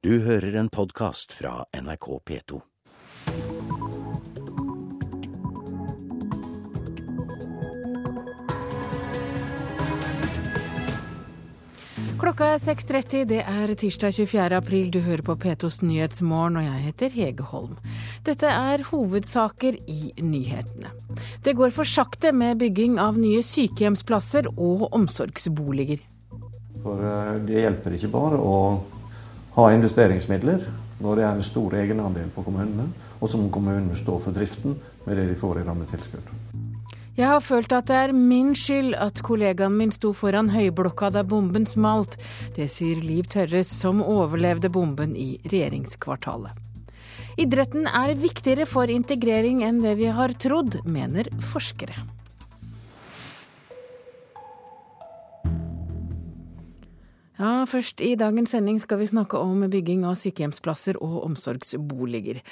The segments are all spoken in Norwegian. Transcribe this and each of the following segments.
Du hører en podkast fra NRK P2. Klokka er 6.30, det er tirsdag 24. april. Du hører på P2s Nyhetsmorgen, og jeg heter Hege Holm. Dette er hovedsaker i nyhetene. Det går for sakte med bygging av nye sykehjemsplasser og omsorgsboliger. For eh, det hjelper ikke bare å ha investeringsmidler når det er en stor egenandel på kommunene, og så må kommunene stå for driften med det de får i rammetilskudd. Jeg har følt at det er min skyld at kollegaen min sto foran høyblokka da bomben smalt. Det sier Liv Tørres, som overlevde bomben i regjeringskvartalet. Idretten er viktigere for integrering enn det vi har trodd, mener forskere. Ja, Først i dagens sending skal vi snakke om bygging av sykehjemsplasser og omsorgsboliger.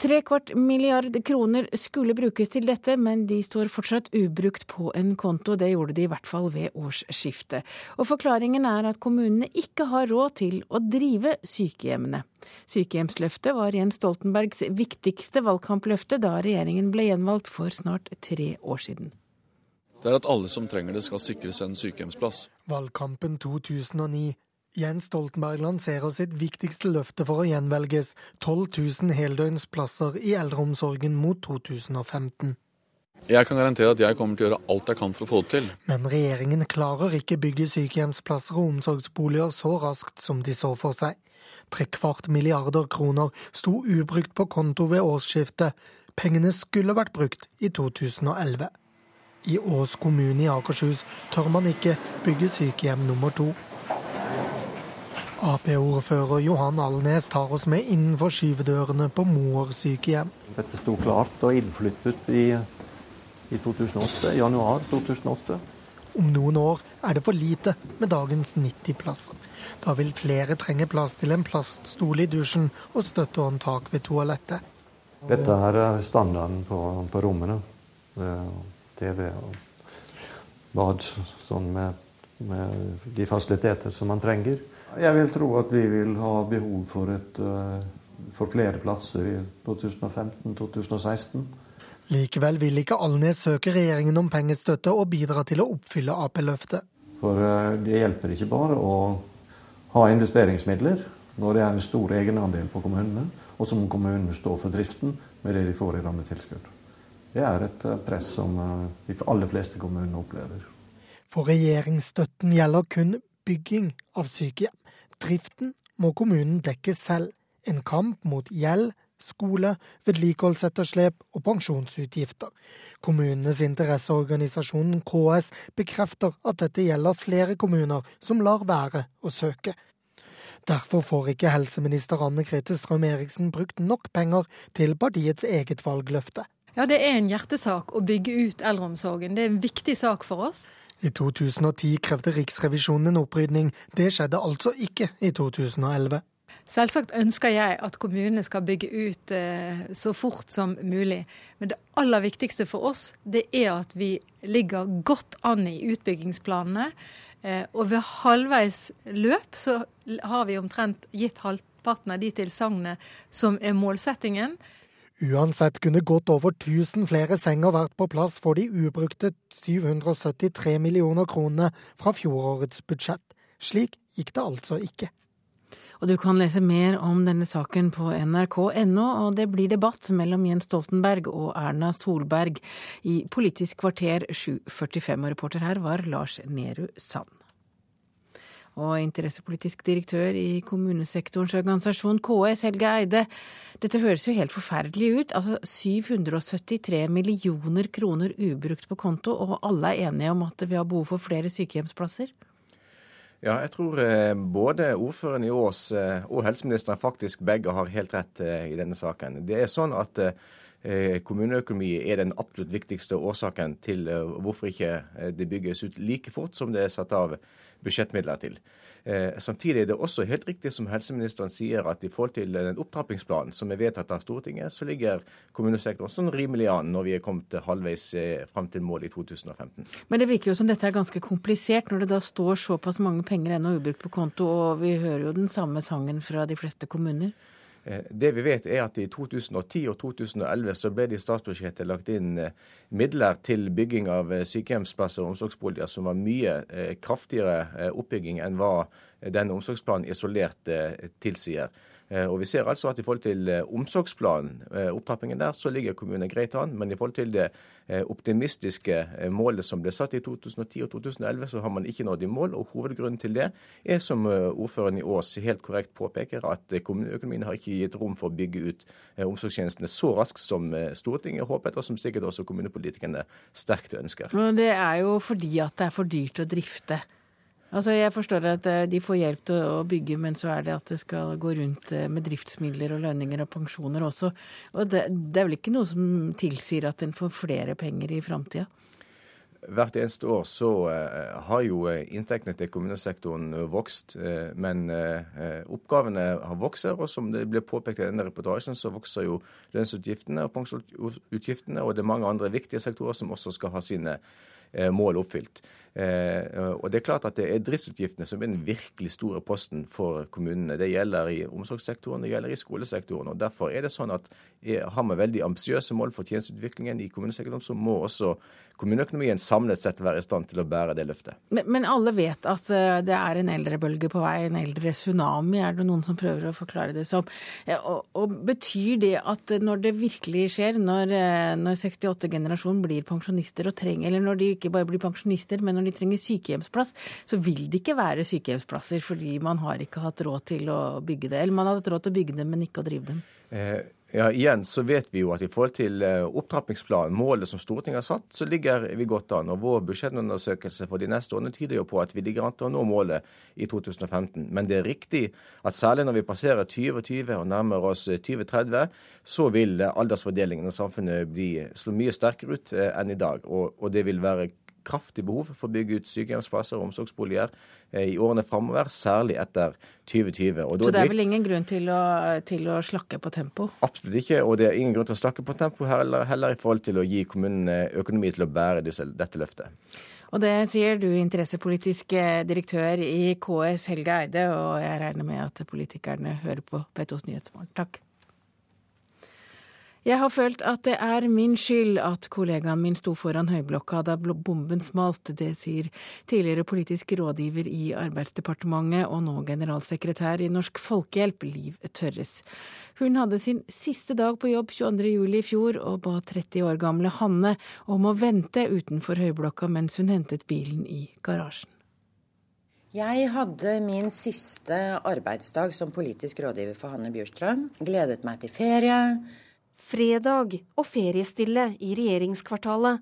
Tre kvart milliard kroner skulle brukes til dette, men de står fortsatt ubrukt på en konto. Det gjorde de i hvert fall ved årsskiftet. Og forklaringen er at kommunene ikke har råd til å drive sykehjemmene. Sykehjemsløftet var Jens Stoltenbergs viktigste valgkampløfte da regjeringen ble gjenvalgt for snart tre år siden det er at alle som trenger det, skal sikres en sykehjemsplass. Valgkampen 2009. Jens Stoltenberg lanserer sitt viktigste løfte for å gjenvelges 12 000 heldøgnsplasser i eldreomsorgen mot 2015. Jeg kan garantere at jeg kommer til å gjøre alt jeg kan for å få det til. Men regjeringen klarer ikke bygge sykehjemsplasser og omsorgsboliger så raskt som de så for seg. Trekvart milliarder kroner sto ubrukt på konto ved årsskiftet. Pengene skulle vært brukt i 2011. I Ås kommune i Akershus tør man ikke bygge sykehjem nummer to. Ap-ordfører Johan Alnes tar oss med innenfor skyvedørene på Moer sykehjem. Dette sto klart og innflyttet i, i 2008, januar 2008. Om noen år er det for lite med dagens 90 plasser. Da vil flere trenge plass til en plaststol i dusjen og støttehåndtak ved toalettet. Dette er standarden på, på rommene. TV og bad sånn med, med, de fasiliteter som man trenger. Jeg vil tro at vi vil ha behov for, et, eh, for flere plasser i 2015-2016. Likevel vil ikke Alnes søke regjeringen om pengestøtte og bidra til å oppfylle Ap-løftet. For eh, det hjelper ikke bare å ha investeringsmidler når det er en stor egenandel på kommunene, og så må kommunene stå for driften med det de får i rammetilskudd. Det er et eh, press som eh, de aller fleste kommunene opplever. For regjeringsstøtten gjelder kun bygging av sykehjem. Driften må kommunen dekke selv. En kamp mot gjeld, skole, vedlikeholdsetterslep og pensjonsutgifter. Kommunenes interesseorganisasjon KS bekrefter at dette gjelder flere kommuner som lar være å søke. Derfor får ikke helseminister Anne Grete Strøm-Eriksen brukt nok penger til partiets eget valgløfte. Ja, Det er en hjertesak å bygge ut eldreomsorgen. Det er en viktig sak for oss. I 2010 krevde Riksrevisjonen en opprydning. Det skjedde altså ikke i 2011. Selvsagt ønsker jeg at kommunene skal bygge ut eh, så fort som mulig. Men det aller viktigste for oss det er at vi ligger godt an i utbyggingsplanene. Eh, og ved halvveis løp så har vi omtrent gitt halvparten av de tilsagnene som er målsettingen. Uansett kunne godt over 1000 flere senger vært på plass for de ubrukte 773 millioner kronene fra fjorårets budsjett. Slik gikk det altså ikke. Og du kan lese mer om denne saken på nrk.no, og det blir debatt mellom Jens Stoltenberg og Erna Solberg i Politisk kvarter 7.45. Og reporter her var Lars Nehru Sand og interessepolitisk direktør i kommunesektorens organisasjon KS, Helge Eide. Dette høres jo helt forferdelig ut. Altså 773 millioner kroner ubrukt på konto, og alle er enige om at vi har behov for flere sykehjemsplasser? Ja, jeg tror eh, både ordføreren i Ås eh, og helseministeren faktisk begge har helt rett eh, i denne saken. Det er sånn at Kommuneøkonomi er den absolutt viktigste årsaken til hvorfor ikke det bygges ut like fort som det er satt av budsjettmidler til. Eh, samtidig er det også helt riktig som helseministeren sier, at i forhold til den opptrappingsplanen som er vedtatt av Stortinget, så ligger kommunesektoren sånn rimelig an når vi er kommet halvveis eh, fram til målet i 2015. Men det virker jo som dette er ganske komplisert, når det da står såpass mange penger ennå ubrukt på konto, og vi hører jo den samme sangen fra de fleste kommuner. Eh, det vi vet er at I 2010 og 2011 så ble det i statsbudsjettet lagt inn eh, midler til bygging av eh, sykehjemsplasser og omsorgsboliger som var mye kraftigere oppbygging enn hva denne omsorgsplanen isolert tilsier. Eh, og Vi ser altså at i forhold til eh, omsorgsplanen, eh, opptrappingen der, så ligger kommunene greit an. Men i forhold til det optimistiske målet som ble satt i 2010 og 2011, så har man ikke nådd i mål. og Hovedgrunnen til det er, som ordføreren i Ås helt korrekt påpeker, at kommuneøkonomien har ikke gitt rom for å bygge ut omsorgstjenestene så raskt som Stortinget håpet, og som sikkert også kommunepolitikerne sterkt ønsker. Men det er jo fordi at det er for dyrt å drifte. Altså Jeg forstår at eh, de får hjelp til å bygge, men så er det at det skal gå rundt eh, med driftsmidler og lønninger og pensjoner også. Og det, det er vel ikke noe som tilsier at en får flere penger i framtida? Hvert eneste år så uh, har jo inntektene til kommunesektoren vokst, men oppgavene har vokser. Og som det ble påpekt i denne reportasjen, så vokser jo lønnsutgiftene og pensjonsutgiftene. Og det er mange andre viktige sektorer som også skal ha sine mål oppfylt. Eh, og det er klart at det er driftsutgiftene som er den virkelig store posten for kommunene. Det gjelder i omsorgssektoren, det gjelder i skolesektoren. og Derfor er det sånn at har vi veldig ambisiøse mål for tjenesteutviklingen i kommunesektoren, så må også kommuneøkonomien samlet sett være i stand til å bære det løftet. Men, men alle vet at eh, det er en eldrebølge på vei, en eldre tsunami, er det noen som prøver å forklare det som. Og, og betyr det at når det virkelig skjer, når, eh, når 68-generasjonen blir pensjonister og trenger Eller når de ikke bare blir pensjonister, men når de trenger sykehjemsplass, så vil det ikke være sykehjemsplasser fordi man har ikke hatt råd til å bygge det. Eller man har hatt råd til å bygge dem, men ikke å drive dem. Eh, ja, igjen så vet vi jo at i forhold til eh, opptrappingsplanen, målet som Stortinget har satt, så ligger vi godt an. Og vår budsjettundersøkelse for de neste årene tyder jo på at vi ligger an til å nå målet i 2015. Men det er riktig at særlig når vi passerer 2020 og nærmer oss 2030, så vil aldersfordelingen i samfunnet bli, slå mye sterkere ut eh, enn i dag. Og, og det vil være kraftig behov for å bygge ut sykehjemsplasser og omsorgsboliger eh, i årene framover, særlig etter 2020. Så det er vel ingen grunn til å, til å, slakke på tempo? Absolutt ikke, og det er ingen grunn til å slakke på tempo heller, heller i forhold til å gi kommunene økonomi til å bære disse, dette løftet. Og det sier du, interessepolitisk direktør i KS Helge Eide, og jeg regner med at politikerne hører på P2s Nyhetsmorgen. Takk. Jeg har følt at det er min skyld at kollegaen min sto foran høyblokka da bomben smalt. Det sier tidligere politisk rådgiver i Arbeidsdepartementet og nå generalsekretær i Norsk Folkehjelp, Liv Tørres. Hun hadde sin siste dag på jobb 22.07 i fjor og ba 30 år gamle Hanne om å vente utenfor høyblokka mens hun hentet bilen i garasjen. Jeg hadde min siste arbeidsdag som politisk rådgiver for Hanne Bjurstrøm. Gledet meg til ferie Fredag og feriestille i regjeringskvartalet.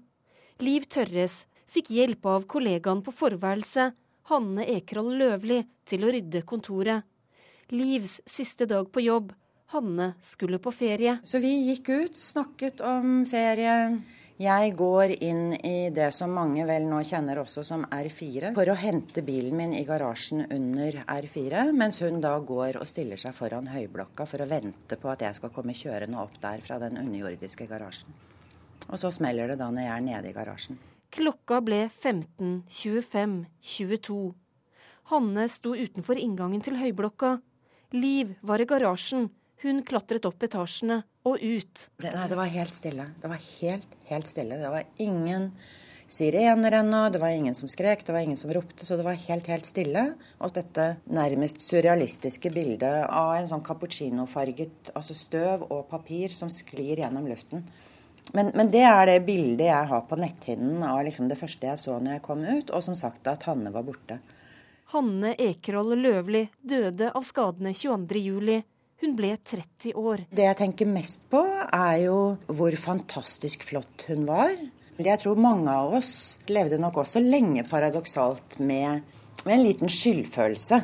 Liv Tørres fikk hjelp av kollegaen på forværelset, Hanne Ekroll Løvli, til å rydde kontoret. Livs siste dag på jobb. Hanne skulle på ferie. Så vi gikk ut, snakket om ferie. Jeg går inn i det som mange vel nå kjenner også som R4, for å hente bilen min i garasjen under R4, mens hun da går og stiller seg foran høyblokka for å vente på at jeg skal komme kjørende opp der fra den underjordiske garasjen. Og så smeller det da når jeg er nede i garasjen. Klokka ble 15.25.22. Hanne sto utenfor inngangen til høyblokka. Liv var i garasjen. Hun klatret opp etasjene og ut. Det, nei, det var helt stille. Det var helt, helt stille. Det var ingen sirener ennå, det var ingen som skrek, det var ingen som ropte, så det var helt, helt stille. Og dette nærmest surrealistiske bildet av en sånn cappuccinofarget altså støv og papir som sklir gjennom luften. Men, men, det er det bildet jeg har på netthinnen av liksom det første jeg så når jeg kom ut, og som sagt at Hanne var borte. Hanne Ekerhold Løvli døde av skadene 22.07. Hun ble 30 år. Det jeg tenker mest på, er jo hvor fantastisk flott hun var. Jeg tror mange av oss levde nok også lenge paradoksalt med, med en liten skyldfølelse.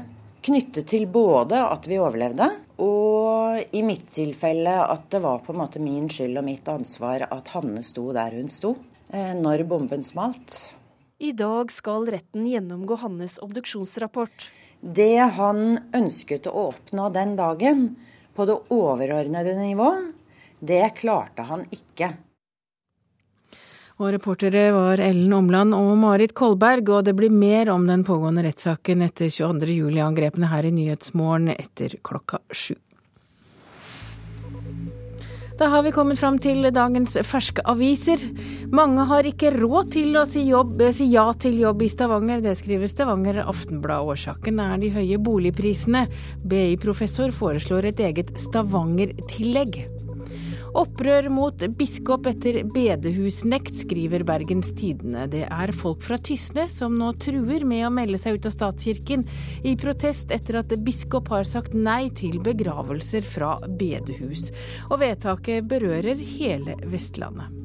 Knyttet til både at vi overlevde, og i mitt tilfelle at det var på en måte min skyld og mitt ansvar at Hanne sto der hun sto eh, når bomben smalt. I dag skal retten gjennomgå Hannes obduksjonsrapport. Det han ønsket å oppnå den dagen, på det overordnede nivå, det klarte han ikke. Og reportere var Ellen Omland og Marit Kolberg, og det blir mer om den pågående rettssaken etter 22.07-angrepene her i Nyhetsmorgen etter klokka sju. Da har vi kommet fram til dagens ferske aviser. Mange har ikke råd til å si, jobb, si, ja til jobb i Stavanger. Det skriver Stavanger Aftenblad. Årsaken er de høye boligprisene. BI-professor foreslår et eget Stavanger-tillegg. Opprør mot biskop etter bedehusnekt, skriver Bergens Tidende. Det er folk fra Tysne som nå truer med å melde seg ut av statskirken, i protest etter at biskop har sagt nei til begravelser fra bedehus. Og vedtaket berører hele Vestlandet.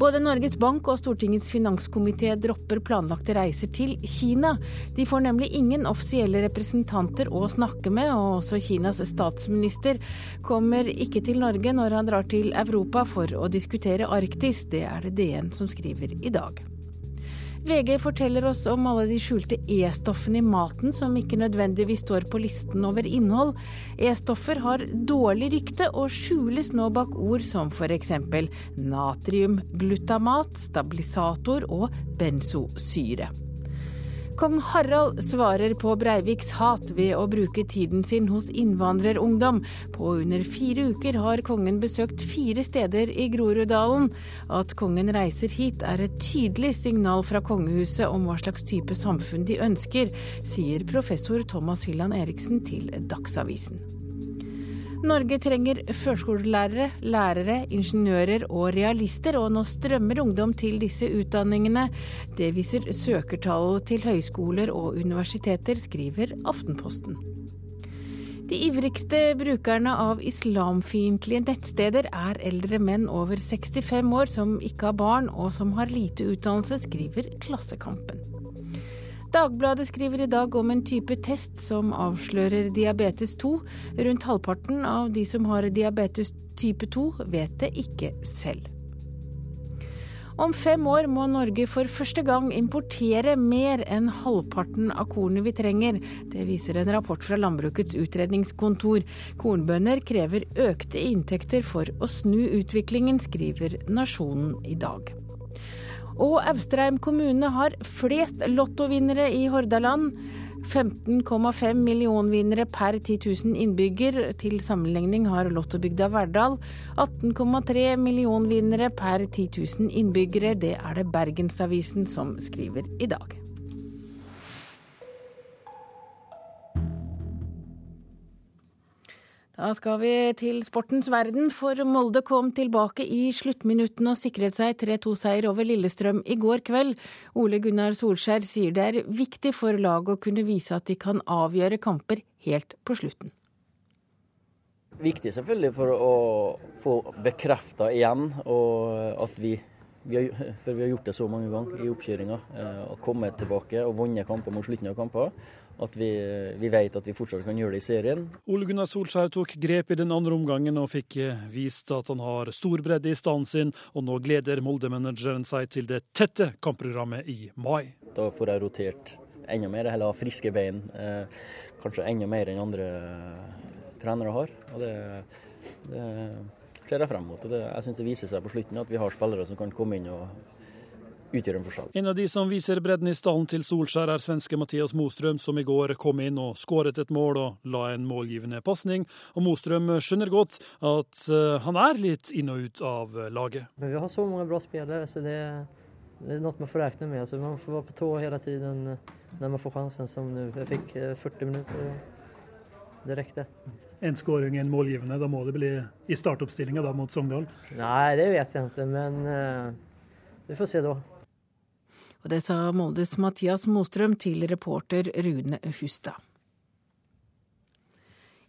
Både Norges Bank og Stortingets finanskomité dropper planlagte reiser til Kina. De får nemlig ingen offisielle representanter å snakke med, og også Kinas statsminister kommer ikke til Norge når han drar til Europa for å diskutere Arktis. Det er det DN som skriver i dag. VG forteller oss om alle de skjulte E-stoffene i maten som ikke nødvendigvis står på listen over innhold. E-stoffer har dårlig rykte og skjules nå bak ord som f.eks. natriumglutamat, stabilisator og benzosyre. Kong Harald svarer på Breiviks hat ved å bruke tiden sin hos innvandrerungdom. På under fire uker har kongen besøkt fire steder i Groruddalen. At kongen reiser hit er et tydelig signal fra kongehuset om hva slags type samfunn de ønsker, sier professor Thomas Hylland Eriksen til Dagsavisen. Norge trenger førskolelærere, lærere, ingeniører og realister, og nå strømmer ungdom til disse utdanningene. Det viser søkertallet til høyskoler og universiteter, skriver Aftenposten. De ivrigste brukerne av islamfiendtlige nettsteder er eldre menn over 65 år som ikke har barn og som har lite utdannelse, skriver Klassekampen. Dagbladet skriver i dag om en type test som avslører diabetes 2. Rundt halvparten av de som har diabetes type 2, vet det ikke selv. Om fem år må Norge for første gang importere mer enn halvparten av kornet vi trenger. Det viser en rapport fra Landbrukets utredningskontor. Kornbønder krever økte inntekter for å snu utviklingen, skriver Nasjonen i dag. Og Austrheim kommune har flest lottovinnere i Hordaland. 15,5 millionvinnere per 10 000 innbygger. Til sammenligning har lottobygda Verdal 18,3 millionvinnere per 10 000 innbyggere. Det er det Bergensavisen som skriver i dag. Da skal vi til sportens verden, for Molde kom tilbake i sluttminuttene og sikret seg 3-2-seier over Lillestrøm i går kveld. Ole Gunnar Solskjær sier det er viktig for laget å kunne vise at de kan avgjøre kamper helt på slutten. Viktig selvfølgelig for å få bekrefta igjen at vi, vi har, for vi har gjort det så mange ganger i oppkjøringa. Eh, å komme tilbake og vunnet kamper mot slutten av kamper at vi, vi, vet at vi fortsatt kan gjøre det i serien. Ole Gunnar Solskjær tok grep i den andre omgangen og fikk eh, vist at han har stor bredde i stallen sin, og nå gleder Molde-manageren seg til det tette kampprogrammet i mai. Da får jeg rotert enda mer, eller ha friske bein. Eh, kanskje enda mer enn andre trenere har. Og det, det ser jeg frem mot. og det, Jeg syns det viser seg på slutten at vi har spillere som kan komme inn og utgjør en forskjell. En av de som viser bredden i stallen til Solskjær, er svenske Mathias Mostrøm, som i går kom inn og skåret et mål og la en målgivende pasning. Og Mostrøm skjønner godt at eh, han er litt inn og ut av laget. Men vi har så mange bra spillere, så det, det er noe man får regne med. Altså, man får være på tå hele tiden når man får sjansen, som nå. Jeg fikk 40 eh, minutter, og det rekte. En skåring, en målgivende. Da må det bli i startoppstillinga mot Sogndal? Nei, det vet jeg ikke, men uh, vi får se da. Og det sa Moldes Mathias Mostrøm til reporter Rune Hustad.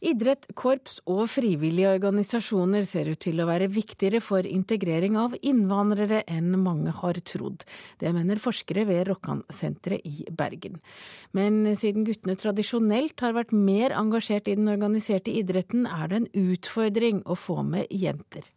Idrett, korps og frivillige organisasjoner ser ut til å være viktigere for integrering av innvandrere enn mange har trodd. Det mener forskere ved Rokkansenteret i Bergen. Men siden guttene tradisjonelt har vært mer engasjert i den organiserte idretten, er det en utfordring å få med jenter.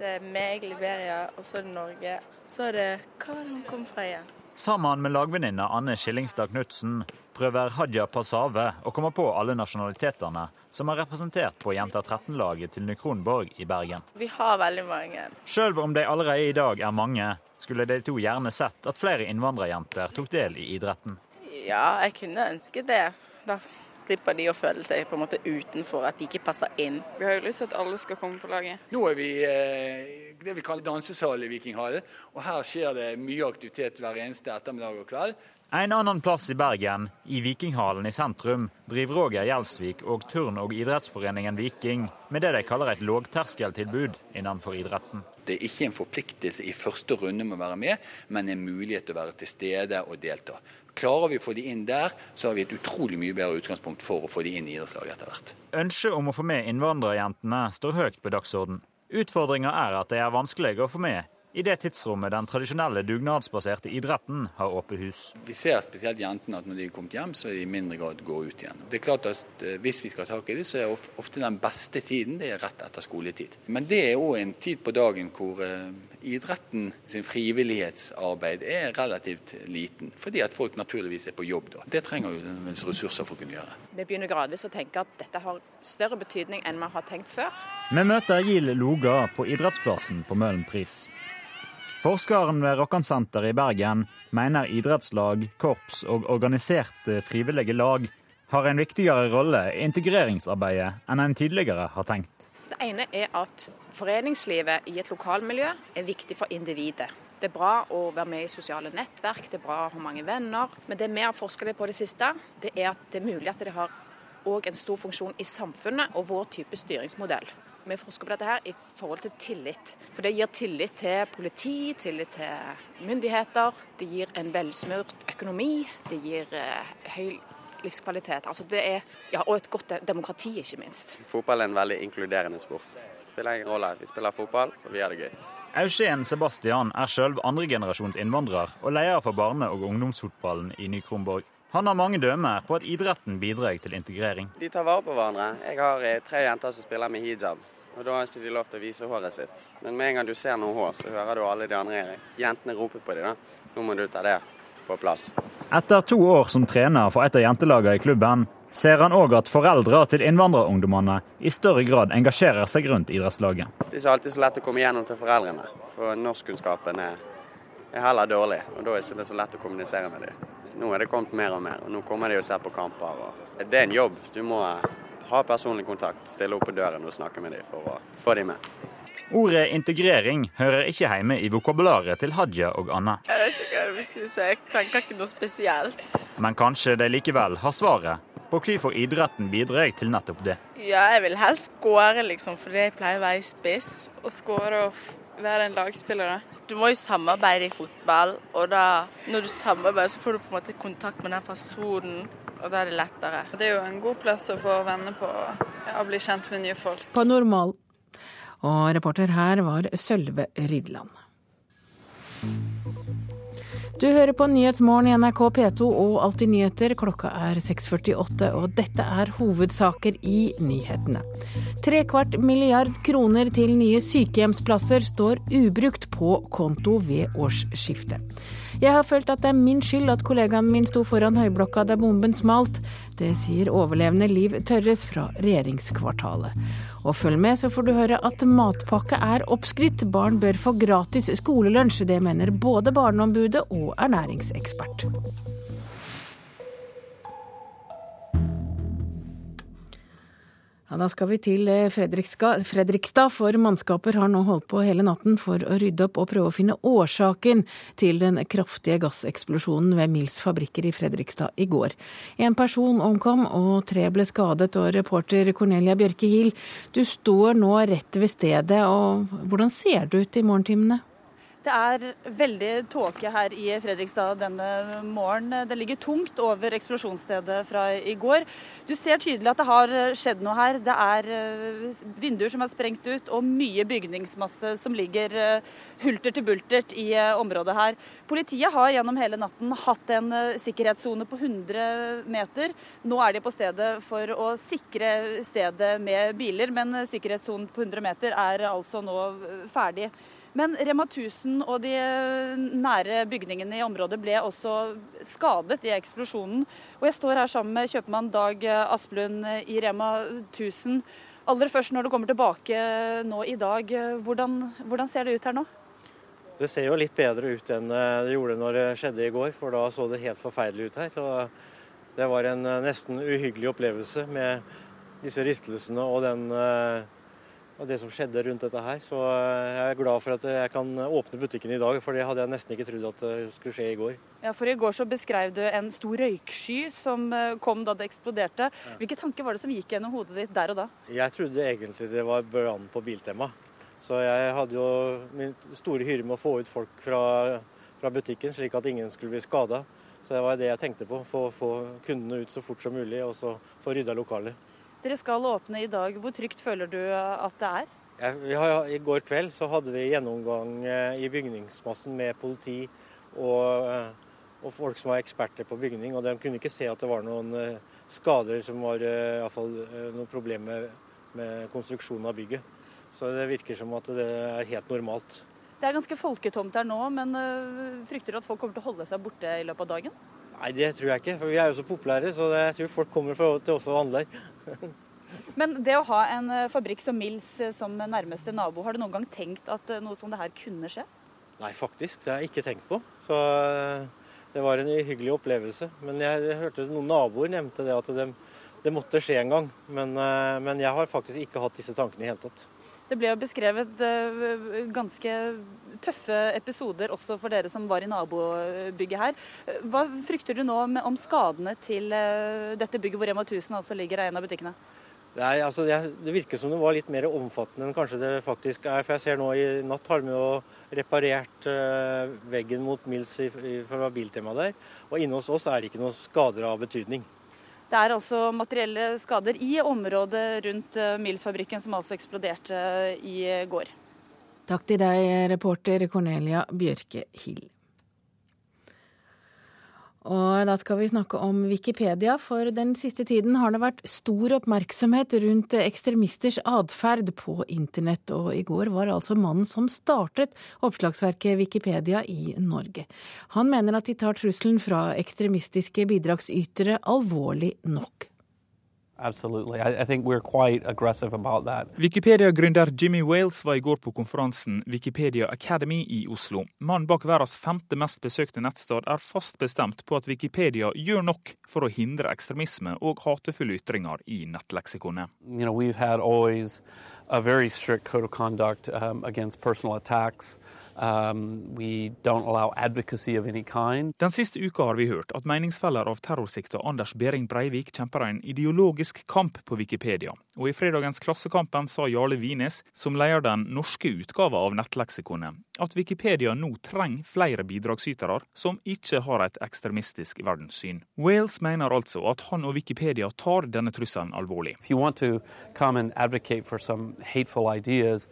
Det er meg, Liberia, og så er det Norge. Så er det Hva var det hun kom fra igjen? Sammen med lagvenninna Anne Skillingstad Knutsen prøver Hadia Pasave å komme på alle nasjonalitetene som er representert på Jenter 13-laget til Nykronborg i Bergen. Vi har veldig mange. Sjøl om de allerede i dag er mange, skulle de to gjerne sett at flere innvandrerjenter tok del i idretten. Ja, jeg kunne ønske det. Da slipper de å føle seg på en måte utenfor, at de ikke passer inn. Vi har jo lyst til at alle skal komme på laget. Nå er vi eh, det vi kaller dansesal i Vikinghallen, og her skjer det mye aktivitet hver eneste ettermiddag og kveld. En annen plass i Bergen, i Vikinghallen i sentrum, driver Roger Gjelsvik og turn- og idrettsforeningen Viking med det de kaller et lågterskeltilbud innenfor idretten. Det er ikke en forpliktelse i første runde med å være med, men en mulighet til å være til stede og delta. Klarer vi å få de inn der, så har vi et utrolig mye bedre utgangspunkt for å få de inn i idrettslaget etter hvert. Ønsket om å få med innvandrerjentene står høyt på dagsorden. Utfordringa er at de er vanskelige å få med i det tidsrommet den tradisjonelle dugnadsbaserte idretten har åpent hus. Vi ser spesielt jentene at når de er kommet hjem, så er de i mindre grad går ut igjen. Det er klart at eh, Hvis vi skal ha tak i det, så er ofte den beste tiden det er rett etter skoletid. Men det er òg en tid på dagen hvor eh, idretten sin frivillighetsarbeid er relativt liten, fordi at folk naturligvis er på jobb da. Det trenger vi ressurser for å kunne gjøre. Vi begynner gradvis å tenke at dette har større betydning enn vi har tenkt før. Vi møter Gil Loga på idrettsplassen på Møhlenpris. Forskeren ved Rokkansenteret i Bergen mener idrettslag, korps og organiserte frivillige lag har en viktigere rolle i integreringsarbeidet enn en tidligere har tenkt. Det ene er at foreningslivet i et lokalmiljø er viktig for individet. Det er bra å være med i sosiale nettverk, det er bra å ha mange venner. Men det vi har forska på det siste, det er at det er mulig at det har òg en stor funksjon i samfunnet og vår type styringsmodell vi forsker på dette her i forhold til tillit. For det gir tillit til politi, tillit til myndigheter. Det gir en velsmurt økonomi. Det gir eh, høy livskvalitet. Altså det er, ja, og et godt demokrati, ikke minst. Fotball er en veldig inkluderende sport. Det spiller ingen rolle. Vi spiller fotball, og vi har det gøy. Eugen Sebastian er sjøl andregenerasjons innvandrer og leder for barne- og ungdomsfotballen i Ny-Kronborg. Han har mange dømmer på at idretten bidrar til integrering. De tar vare på hverandre. Jeg har eh, tre jenter som spiller med hijab. Og Da har ikke de lov til å vise håret sitt. Men med en gang du ser noe hår, så hører du alle de andre jentene rope på dem. da. Nå må du ta det på plass. Etter to år som trener for et av jentelagene i klubben, ser han òg at foreldre til innvandrerungdommene i større grad engasjerer seg rundt idrettslaget. Det er ikke alltid så lett å komme igjennom til foreldrene, for norskkunnskapen er, er heller dårlig. og Da er det ikke så lett å kommunisere med dem. Nå er det kommet mer og mer, og nå kommer de og ser på kamper. Det er en jobb. Du må ha personlig kontakt, stille opp på døren og snakke med dem for å få dem med. Ordet integrering hører ikke hjemme i vokabularet til Hadia og Anna. Jeg vet ikke hva det betyr, så jeg tenker ikke noe spesielt. Men kanskje de likevel har svaret på hvorfor idretten bidrar til nettopp det. Ja, jeg vil helst skåre, liksom, fordi jeg pleier å være i spiss. Å skåre og være en lagspiller, da? Du må jo samarbeide i fotball, og da, når du samarbeider, så får du på en måte kontakt med den personen, og da er det lettere. Det er jo en god plass å få venner på, og bli kjent med nye folk. På normal. Og reporter her var Sølve Rydland. Du hører på Nyhetsmorgen i NRK P2 og Alltid nyheter. Klokka er 6.48, og dette er hovedsaker i nyhetene. Trekvart milliard kroner til nye sykehjemsplasser står ubrukt på konto ved årsskiftet. Jeg har følt at det er min skyld at kollegaen min sto foran høyblokka da bomben smalt. Det sier overlevende Liv Tørres fra regjeringskvartalet. Og følg med, så får du høre at matpakke er oppskrytt. Barn bør få gratis skolelunsj. Det mener både Barneombudet og ernæringsekspert. Ja, Da skal vi til eh, Fredrikstad, for mannskaper har nå holdt på hele natten for å rydde opp og prøve å finne årsaken til den kraftige gasseksplosjonen ved Mills fabrikker i Fredrikstad i går. En person omkom og tre ble skadet, og reporter Cornelia Bjørke Hiel, du står nå rett ved stedet, og hvordan ser det ut i morgentimene? Det er veldig tåke her i Fredrikstad denne morgenen. Det ligger tungt over eksplosjonsstedet fra i går. Du ser tydelig at det har skjedd noe her. Det er eh, vinduer som er sprengt ut, og mye bygningsmasse som ligger eh, hulter til bultert i eh, området her. Politiet har gjennom hele natten hatt en sikkerhetssone på 100 meter. Nå er de på stedet for å sikre stedet med biler, men sikkerhetssonen på 100 meter er altså nå ferdig. Men Rema 1000 og de nære bygningene i området ble også skadet i eksplosjonen. Og jeg står her sammen med kjøpmann Dag Asplund i Rema 1000. Aller først når du kommer tilbake nå i dag, hvordan, hvordan ser det ut her nå? Det ser jo litt bedre ut enn det gjorde når det skjedde i går, for da så det helt forferdelig ut her. Og det var en nesten uhyggelig opplevelse med disse rystelsene og den og det som skjedde rundt dette her. Så eh, jeg er glad for at jeg kan åpne butikken i dag, for det hadde jeg nesten ikke trodd at det skulle skje i går. Ja, for I går så beskrev du en stor røyksky som eh, kom da det eksploderte. Hvilke tanker var det som gikk gjennom hodet ditt der og da? Jeg trodde egentlig det var brann på Biltema. Så jeg hadde jo min store hyre med å få ut folk fra, fra butikken, slik at ingen skulle bli skada. Så det var det jeg tenkte på. Få, få kundene ut så fort som mulig, og så få rydda lokalet. Dere skal åpne i dag. Hvor trygt føler du at det er? Ja, I går kveld så hadde vi gjennomgang eh, i bygningsmassen med politi og, eh, og, folk som var eksperter på bygning. og De kunne ikke se at det var noen eh, skader som var iallfall noen problemer med, med konstruksjonen av bygget. Så det virker som at det er helt normalt. Det er ganske folketomt her nå, men frykter du at folk kommer til å holde seg borte i løpet av dagen? Nei, det tror jeg ikke. For vi er jo så populære, så jeg tror folk kommer til oss og handler. Men det å ha en eh, fabrikk som Mills eh, som nærmeste nabo, har du noen gang tenkt at eh, noe som det her kunne skje? Nei, faktisk. Det har jeg ikke tenkt på. Så det var en hyggelig opplevelse. Men jeg hørte noen naboer nevnte det at det, det måtte skje en gang. Men, men, jeg har faktisk ikke hatt disse tankene i hele tatt. Det ble jo beskrevet ganske tøffe episoder også for dere som var i nabobygget her. Hva frykter du nå om skadene til dette bygget hvor Rema 1000 altså ligger i en av butikkene? Nei, altså det, det, virker som det var litt mer omfattende enn kanskje det faktisk er. For jeg ser nå i natt har de jo reparert uh, veggen mot Mills i, i, fra Biltema der. Og inne hos oss er det ikke noen skader av betydning. Det er altså materielle skader i området rundt uh, Mills-fabrikken som altså eksploderte uh, i går. Takk til deg, reporter Cornelia Bjørke Hill. Og da skal vi snakke om Wikipedia, for den siste tiden har det vært stor oppmerksomhet rundt ekstremisters atferd på internett, og i går var altså mannen som startet oppslagsverket Wikipedia i Norge. Han mener at de tar trusselen fra ekstremistiske bidragsytere alvorlig nok. Wikipedia-gründer Jimmy Wales var i går på konferansen Wikipedia Academy i Oslo. Mannen bak verdens femte mest besøkte nettsted er fast bestemt på at Wikipedia gjør nok for å hindre ekstremisme og hatefulle ytringer i nettleksikonet. You know, um, Den siste uka har vi hørt at meningsfeller av terrorsikta Anders Behring Breivik kjemper en ideologisk kamp på Wikipedia. Og i fredagens Klassekampen sa Jarle Wines, som leder den norske utgava av nettleksikonet, at Wikipedia nå trenger flere bidragsytere som ikke har et ekstremistisk verdenssyn. Wales mener altså at han og Wikipedia tar denne trusselen alvorlig. If you want to come and advocate for some hateful ideas,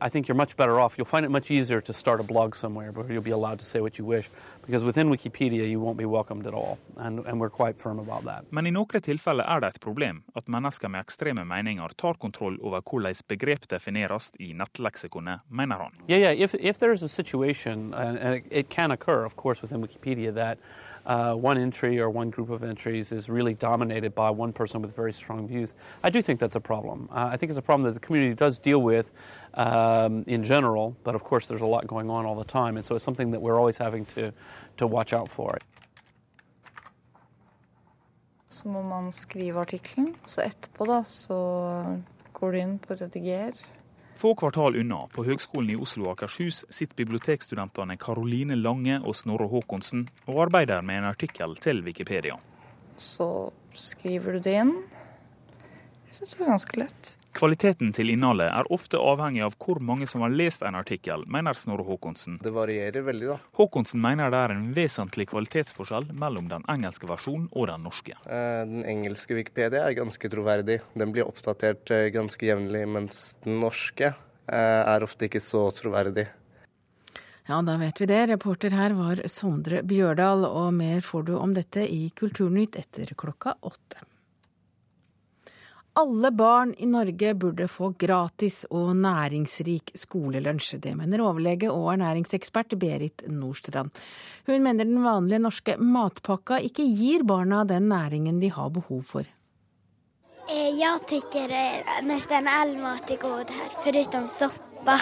I think you're much better off. You'll find it much easier to start a blog somewhere where you'll be allowed to say what you wish. Because within Wikipedia you won't be welcomed at all. And, and we're quite firm about that. Men i noen tilfeller er det et problem at mennesker med ekstreme meninger tar kontroll over hvordan begrep defineres i nettleksikonet, mener han. Yeah, yeah. If, if there is a situation, and it, it can occur, of course, within Wikipedia, that uh, one entry or one group of entries is really dominated by one person with very strong views, I do think that's a problem. Uh, I think it's a problem that the community does deal with um, in general, but of course there's a lot going on all the time, and so it's something that we're always having to, to watch out for. Så må man skrive artikkelen, så etterpå da, så går du inn på rediger. Få kvartal unna, på Høgskolen i Oslo og Akershus, sitter bibliotekstudentene Karoline Lange og Snorre Håkonsen og arbeider med en artikkel til Wikipedia. Så skriver du det inn. Syns det var ganske lett. Kvaliteten til innholdet er ofte avhengig av hvor mange som har lest en artikkel, mener Snorre Håkonsen. Det varierer veldig, da. Håkonsen mener det er en vesentlig kvalitetsforskjell mellom den engelske versjonen og den norske. Eh, den engelske Wikipedia er ganske troverdig. Den blir oppdatert eh, ganske jevnlig, mens den norske eh, er ofte ikke så troverdig. Ja, da vet vi det. Reporter her var Sondre Bjørdal, og mer får du om dette i Kulturnytt etter klokka åtte. Alle barn i Norge burde få gratis og næringsrik skolelunsj. Det mener overlege og ernæringsekspert Berit Nordstrand. Hun mener den vanlige norske matpakka ikke gir barna den næringen de har behov for. Eh, jeg syns nesten all mat er god her, foruten soppa.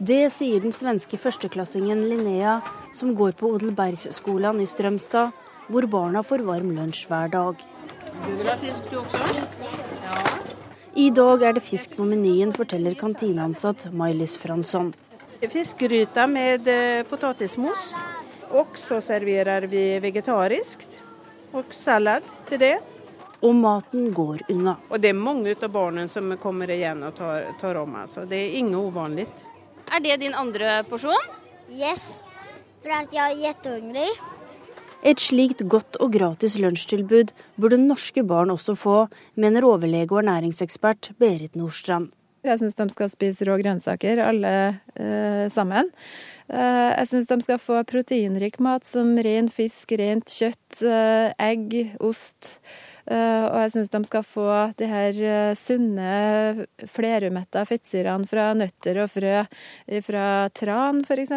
Det sier den svenske førsteklassingen Linnea, som går på Odelbergsskolen i Strømstad, hvor barna får varm lunsj hver dag. Du vil ha fisk du også? Ja. I dag er det fisk på menyen, forteller kantineansatt Mailis Fransson. Fiskegryte med potetmos. potatismos. Og så serverer vi vegetarisk. Og salat til det. Og maten går unna. Og det er mange av barna som kommer igjen og tar, tar om. Altså. Det er inget uvanlig. Er det din andre porsjon? Yes, for at jeg er kjempehungrig. Et slikt godt og gratis lunsjtilbud burde norske barn også få, mener overlege og ernæringsekspert Berit Nordstrand. Jeg syns de skal spise rå grønnsaker, alle eh, sammen. Eh, jeg syns de skal få proteinrik mat som ren fisk, rent kjøtt, eh, egg, ost. Eh, og jeg syns de skal få de her eh, sunne, flerumetta fettsyrene fra nøtter og frø fra tran f.eks.,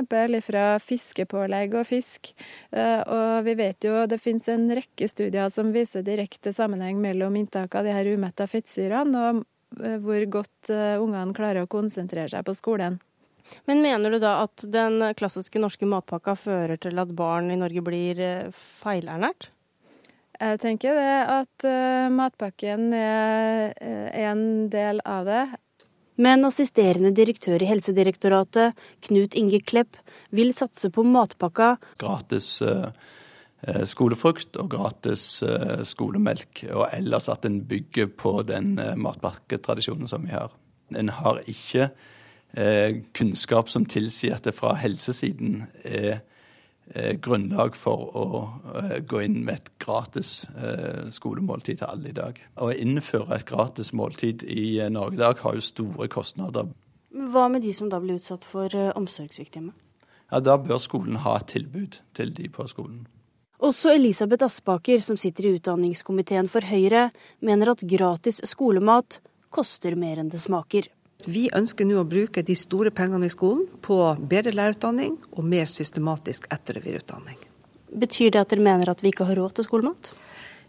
fra fiskepålegg og fisk. Eh, og vi vet jo det finnes en rekke studier som viser direkte sammenheng mellom inntak av de her umetta fettsyrene og hvor godt ungene klarer å konsentrere seg på skolen. Men mener du da at den klassiske norske matpakka fører til at barn i Norge blir feilernært? Jeg tenker det at uh, matpakken er, er en del av det. Men assisterende direktør i Helsedirektoratet, Knut Inge Klepp, vil satse på matpakka. Gratis uh, skolefrukt og gratis uh, skolemelk, og ellers at en bygger på den matpakketradisjonen som vi har. En har ikke kunnskap som tilsier at det fra helsesiden er eh, grunnlag for å eh, gå inn med et gratis eh, skolemåltid til alle i dag. Å innføre et gratis måltid i eh, Norge i dag har jo store kostnader. Hva med de som da blir utsatt for eh, omsorgssvikt hjemme? Ja, Da bør skolen ha et tilbud til de på skolen. Også Elisabeth Aspaker, som sitter i utdanningskomiteen for Høyre, mener at gratis skolemat koster mer enn det smaker. Vi ønsker nå å bruke de store pengene i skolen på bedre lærerutdanning og mer systematisk etter- og videreutdanning. Betyr det at dere mener at vi ikke har råd til skolemat?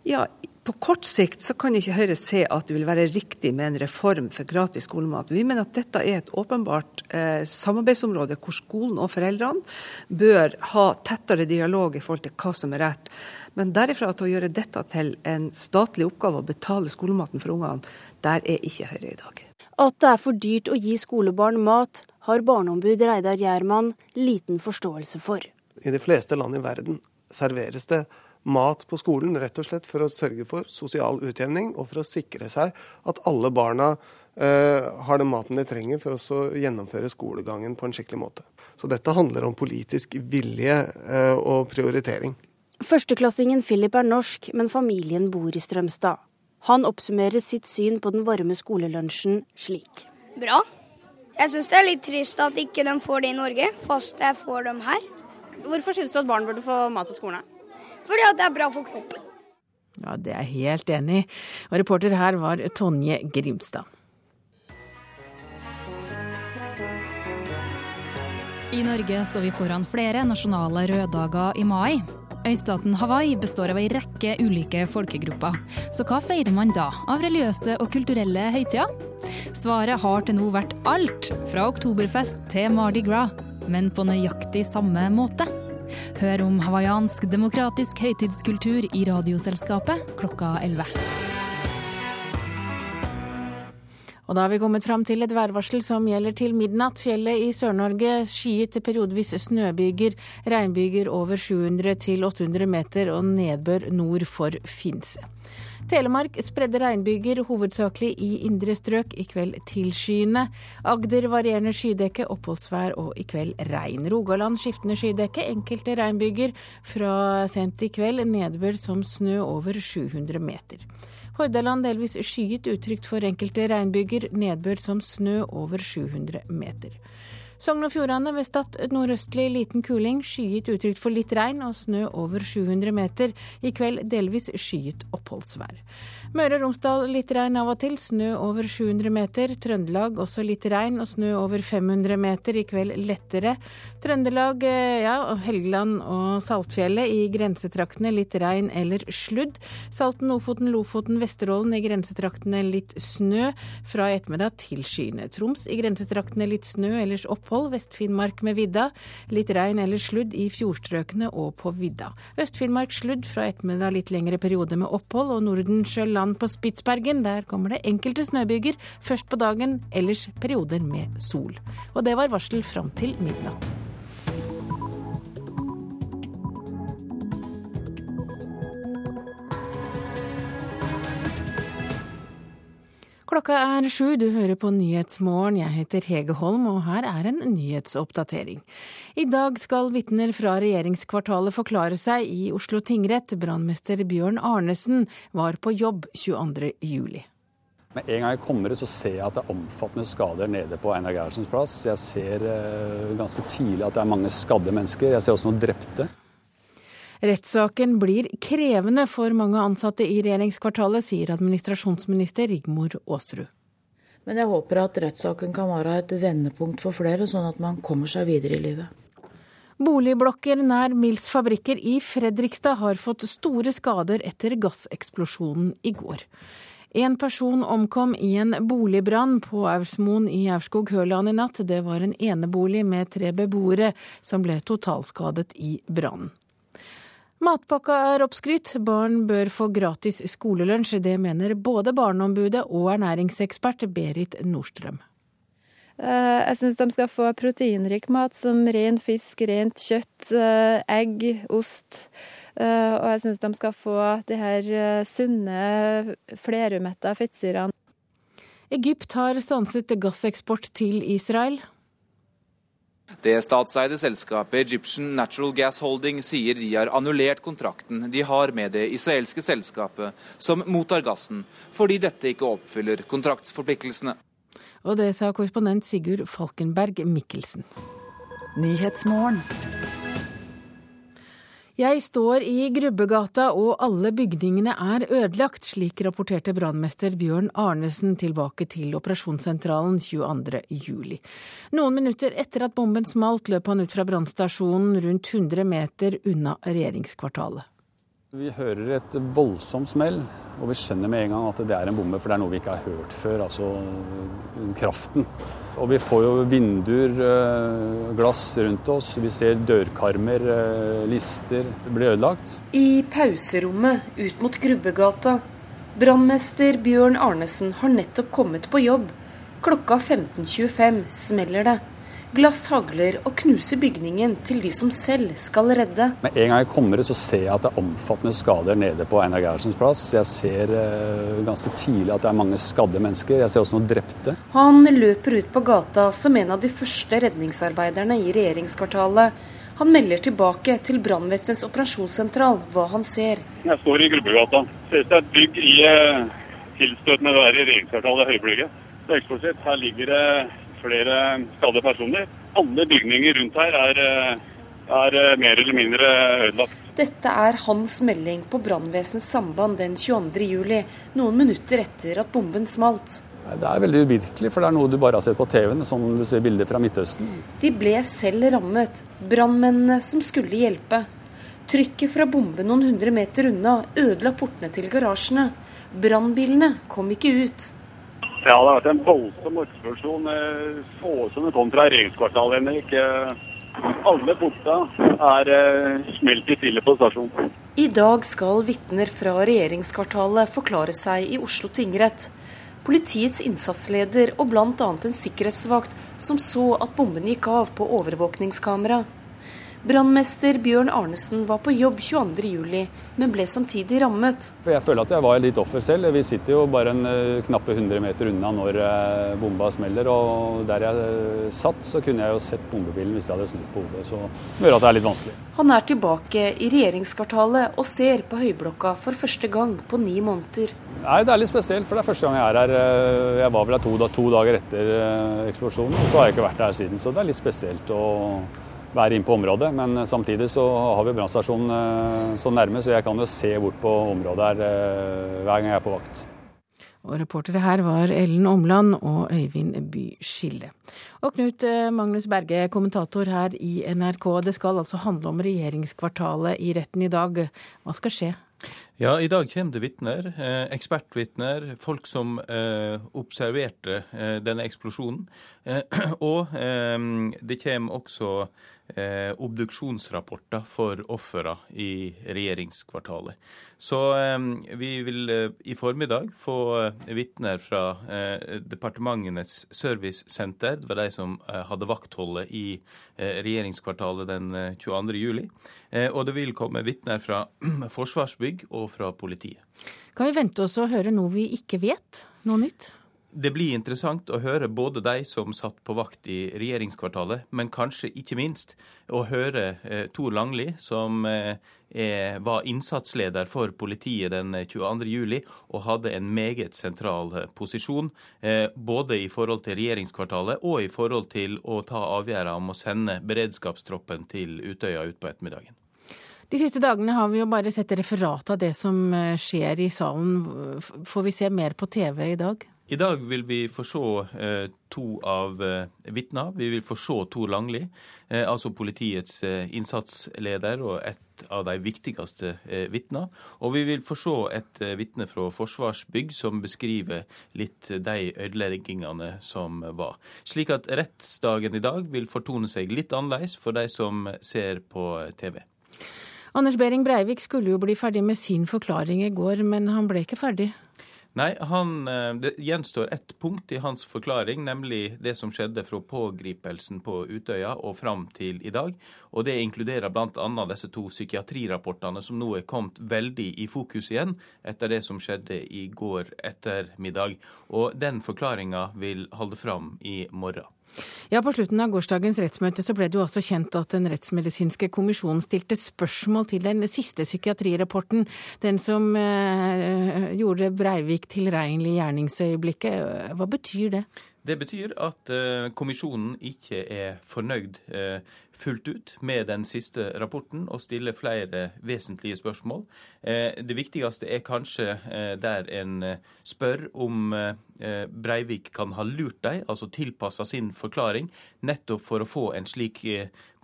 Ja, på kort sikt så kan ikke Høyre se at det vil være riktig med en reform for gratis skolemat. Vi mener at dette er et åpenbart eh, samarbeidsområde hvor skolen og foreldrene bør ha tettere dialog i forhold til hva som er rett. Men derifra til å gjøre dette til en statlig oppgave å betale skolematen for ungene, der er ikke Høyre i dag. At det er for dyrt å gi skolebarn mat, har barneombud Reidar Gjerman liten forståelse for. I de fleste land i verden serveres det mat på skolen rett og slett for å sørge for sosial utjevning og for å sikre seg at alle barna eh, har den maten de trenger for å gjennomføre skolegangen på en skikkelig måte. Så dette handler om politisk vilje eh, og prioritering. Førsteklassingen Philip er norsk, men familien bor i Strømstad. Han oppsummerer sitt syn på den varme skolelunsjen slik. Bra. Jeg syns det er litt trist at ikke de får det i Norge, fast jeg får dem her. Hvorfor syns du at barn burde få mat på skolen? Fordi at det er bra for kroppen. Ja, det er jeg helt enig i. Og reporter her var Tonje Grimstad. I Norge står vi foran flere nasjonale røddager i mai. Øystaten Hawaii består av ei rekke ulike folkegrupper. Så hva feirer man da av religiøse og kulturelle høytider? Svaret har til nå vært alt, fra oktoberfest til Mardi Gras, men på nøyaktig samme måte. Hør om hawaiiansk demokratisk høytidskultur i Radioselskapet klokka 11. Og da har vi kommet fram til et værvarsel som gjelder til midnatt. Fjellet i Sør-Norge skyet til periodevis snøbyger, regnbyger over 700 til 800 meter og nedbør nord for Finse. Telemark spredde regnbyger, hovedsakelig i indre strøk. I kveld tilskyende. Agder varierende skydekke, oppholdsvær og i kveld regn. Rogaland skiftende skydekke, enkelte regnbyger. Fra sent i kveld nedbør som snø over 700 meter. Hordaland delvis skyet, utrygt for enkelte regnbyger. Nedbør som snø over 700 meter. Sogn og Fjordane ved Stad nordøstlig liten kuling. Skyet utrygt for litt regn og snø over 700 meter. I kveld delvis skyet oppholdsvær. Møre og Romsdal litt regn av og til, snø over 700 meter. Trøndelag også litt regn og snø over 500 meter. I kveld lettere. Trøndelag, ja, Helgeland og Saltfjellet i grensetraktene litt regn eller sludd. Salten, Ofoten, Lofoten, Vesterålen i grensetraktene litt snø. Fra i ettermiddag til skyene. Troms i grensetraktene litt snø, ellers opphold. Vest-Finnmark med vidda. Litt regn eller sludd i fjordstrøkene og på vidda. Øst-Finnmark sludd fra ettermiddag litt lengre periode med opphold. Og Nordensjøland land på Spitsbergen. Der kommer det enkelte snøbyger først på dagen, ellers perioder med sol. Og det var varsel fram til midnatt. Klokka er sju, du hører på Nyhetsmorgen. Jeg heter Hege Holm, og her er en nyhetsoppdatering. I dag skal vitner fra regjeringskvartalet forklare seg i Oslo tingrett. Brannmester Bjørn Arnesen var på jobb 22. juli. Med en gang jeg kommer ut, så ser jeg at det er omfattende skader nede på Einar Gerhardsens plass. Jeg ser eh, ganske tidlig at det er mange skadde mennesker. Jeg ser også noen drepte. Rettssaken blir krevende for mange ansatte i regjeringskvartalet, sier administrasjonsminister Rigmor Aasrud. Men jeg håper at rettssaken kan være et vendepunkt for flere, sånn at man kommer seg videre i livet. Boligblokker nær Mills fabrikker i Fredrikstad har fått store skader etter gasseksplosjonen i går. En person omkom i en boligbrann på Aursmoen i Aurskog-Høland i natt. Det var en enebolig med tre beboere som ble totalskadet i brannen. Matpakka er oppskrytt, barn bør få gratis skolelunsj. Det mener både Barneombudet og ernæringsekspert Berit Nordstrøm. Eh, jeg syns de skal få proteinrik mat som ren fisk, rent kjøtt, eh, egg, ost. Eh, og jeg syns de skal få de her sunne, flerumetta fettsyrene. Egypt har stanset gasseksport til Israel. Det statseide selskapet Egyptian Natural Gas Holding sier de har annullert kontrakten de har med det israelske selskapet som mottar gassen, fordi dette ikke oppfyller kontraktsforpliktelsene. Og det sa korrespondent Sigurd Falkenberg Mikkelsen. Jeg står i Grubbegata og alle bygningene er ødelagt, slik rapporterte brannmester Bjørn Arnesen tilbake til operasjonssentralen 22.07. Noen minutter etter at bomben smalt, løp han ut fra brannstasjonen rundt 100 meter unna regjeringskvartalet. Vi hører et voldsomt smell, og vi skjønner med en gang at det er en bombe, for det er noe vi ikke har hørt før, altså kraften. Og vi får jo vinduer, eh, glass rundt oss, vi ser dørkarmer, lister lister blir ødelagt. I pauserommet ut mot Grubbegata. Brannmester Bjørn Arnesen har nettopp kommet på jobb. Klokka 15.25 smeller det. Glass hagler og knuser bygningen til de som selv skal redde. Med en gang jeg kommer ut, så ser jeg at det er omfattende skader nede på Einar Gerhardsens plass. Jeg ser eh, ganske tidlig at det er mange skadde mennesker. Jeg ser også noen drepte. Han løper ut på gata som en av de første redningsarbeiderne i regjeringskvartalet. Han melder tilbake til brannvesenets operasjonssentral hva han ser. Jeg står i Grubbegata. Ser ut som et bygg i eh, tilstøtende vær i regjeringskvartalet Høybligget. Det er eksplosivt. Her ligger det flere skadde personer. Alle bygninger rundt her er, eh, er eh, mer eller mindre ødelagt. Dette er hans melding på brannvesenets samband den 22.07, noen minutter etter at bomben smalt. Det er veldig uvirkelig, for det er noe du bare har sett på TV-en, som du ser bilder fra Midtøsten. De ble selv rammet, brannmennene som skulle hjelpe. Trykket fra bomben noen hundre meter unna ødela portene til garasjene. Brannbilene kom ikke ut. Ja, det har vært en voldsom eksplosjon. Så ut som det kom fra regjeringskvartalet, Henrik. Alle porta er eh, smelt i stille på stasjonen. I dag skal vitner fra regjeringskvartalet forklare seg i Oslo tingrett. Politiets innsatsleder og bl.a. en sikkerhetsvakt som så at bomben gikk av på overvåkningskamera. Brannmester Bjørn Arnesen var på jobb 22.07, men ble samtidig rammet. Jeg føler at jeg var litt offer selv. Vi sitter jo bare en uh, knappe 100 meter unna når uh, bomba smeller. Og der jeg uh, satt, så kunne jeg jo sett bombebilen hvis jeg hadde snudd på hodet. Så det gjør at det er litt vanskelig. Han er tilbake i regjeringskvartalet og ser på Høyblokka for første gang på ni måneder. Nei, Det er litt spesielt, for det er første gang jeg er her. Jeg var vel her to, to dager etter eksplosjonen, og så har jeg ikke vært her siden. Så det er litt spesielt. å være inne på området. Men samtidig så har vi brannstasjonen eh, så nærme, så jeg kan jo se bort på området her eh, hver gang jeg er på vakt. Og reportere her var Ellen Omland og Øyvind By Skille. Og Knut eh, Magnus Berge, kommentator her i NRK. Det skal altså handle om regjeringskvartalet i retten i dag. Hva skal skje? Ja, I dag kommer det vitner, eh, ekspertvitner, folk som eh, observerte eh, denne eksplosjonen. Eh, og eh, det kommer også eh, obduksjonsrapporter for ofrene i regjeringskvartalet. Så vi vil i formiddag få vitner fra departementenes servicesenter. Det var de som hadde vaktholdet i regjeringskvartalet den 22. juli. Og det vil komme vitner fra Forsvarsbygg og fra politiet. Kan vi vente oss å høre noe vi ikke vet? Noe nytt? Det blir interessant å høre både de som satt på vakt i regjeringskvartalet, men kanskje ikke minst å høre eh, Tor Langli, som eh, er, var innsatsleder for politiet den 22.07. og hadde en meget sentral eh, posisjon, eh, både i forhold til regjeringskvartalet og i forhold til å ta avgjørelser om å sende beredskapstroppen til Utøya utpå ettermiddagen. De siste dagene har vi jo bare sett referat av det som eh, skjer i salen. Får vi se mer på TV i dag? I dag vil vi få se eh, to av eh, vitner. Vi vil få se Tor Langli, eh, altså politiets innsatsleder og et av de viktigste vitnene. Og vi vil få se et vitne fra Forsvarsbygg som beskriver litt de ødeleggingene som var. Slik at rettsdagen i dag vil fortone seg litt annerledes for de som ser på TV. Anders Behring Breivik skulle jo bli ferdig med sin forklaring i går, men han ble ikke ferdig. Nei, han, eh, Det gjenstår ett punkt i hans forklaring, nemlig det som skjedde fra pågripelsen på Utøya og fram til i dag. Og Det inkluderer bl.a. disse to psykiatrirapportene som nå er kommet veldig i fokus igjen etter det som skjedde i går ettermiddag. Og Den forklaringa vil holde fram i morgen. Ja, På slutten av gårsdagens rettsmøte så ble det jo også kjent at Den rettsmedisinske kommisjonen stilte spørsmål til den siste psykiatrirapporten, den som eh, gjorde Breivik tilregnelig i gjerningsøyeblikket. Hva betyr det? Det betyr at eh, kommisjonen ikke er fornøyd eh, fullt ut med den siste rapporten og stiller flere vesentlige spørsmål. Eh, det viktigste er kanskje der en spør om Breivik kan ha lurt dem, altså tilpassa sin forklaring, nettopp for å få en slik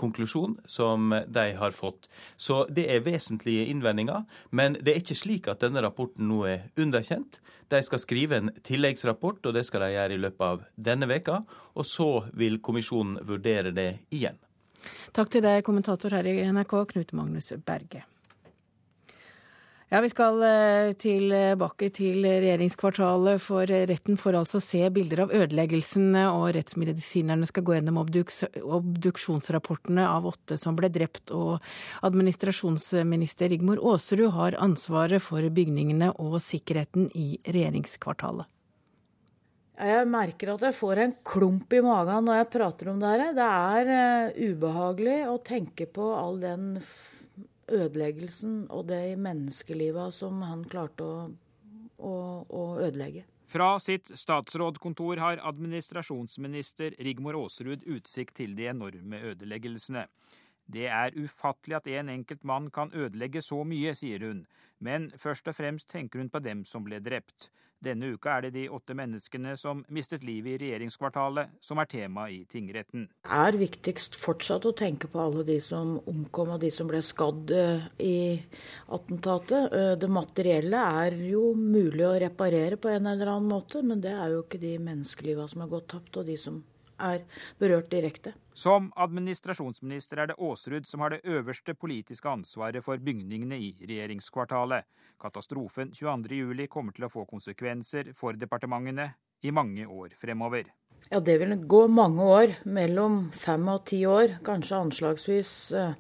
konklusjon som de har fått. Så det er vesentlige innvendinger, men det er ikke slik at denne rapporten nå er underkjent. De skal skrive en tilleggsrapport, og det skal de gjøre i løpet av denne veka, og så vil kommisjonen vurdere det igjen. Takk til deg, kommentator her i NRK, Knut Magnus Berge. Ja, Vi skal eh, tilbake til regjeringskvartalet, for retten får altså se bilder av ødeleggelsene, og rettsmedisinerne skal gå gjennom obduksjonsrapportene av åtte som ble drept. Og administrasjonsminister Rigmor Aasrud har ansvaret for bygningene og sikkerheten i regjeringskvartalet. Jeg merker at jeg får en klump i magen når jeg prater om det her. Det er uh, ubehagelig å tenke på all den ødeleggelsen og det i menneskelivet som han klarte å, å, å ødelegge. Fra sitt statsrådkontor har administrasjonsminister Rigmor Aasrud utsikt til de enorme ødeleggelsene. Det er ufattelig at en enkelt mann kan ødelegge så mye, sier hun, men først og fremst tenker hun på dem som ble drept. Denne uka er det de åtte menneskene som mistet livet i regjeringskvartalet, som er tema i tingretten. Det er viktigst fortsatt å tenke på alle de som omkom og de som ble skadd eh, i attentatet. Eh, det materielle er jo mulig å reparere på en eller annen måte, men det er jo ikke de menneskelivene som er gått tapt, og de som er berørt direkte. Som administrasjonsminister er det Aasrud som har det øverste politiske ansvaret for bygningene i regjeringskvartalet. Katastrofen 22.07 kommer til å få konsekvenser for departementene i mange år fremover. Ja, det vil gå mange år. Mellom fem og ti år. Kanskje anslagsvis. Eh,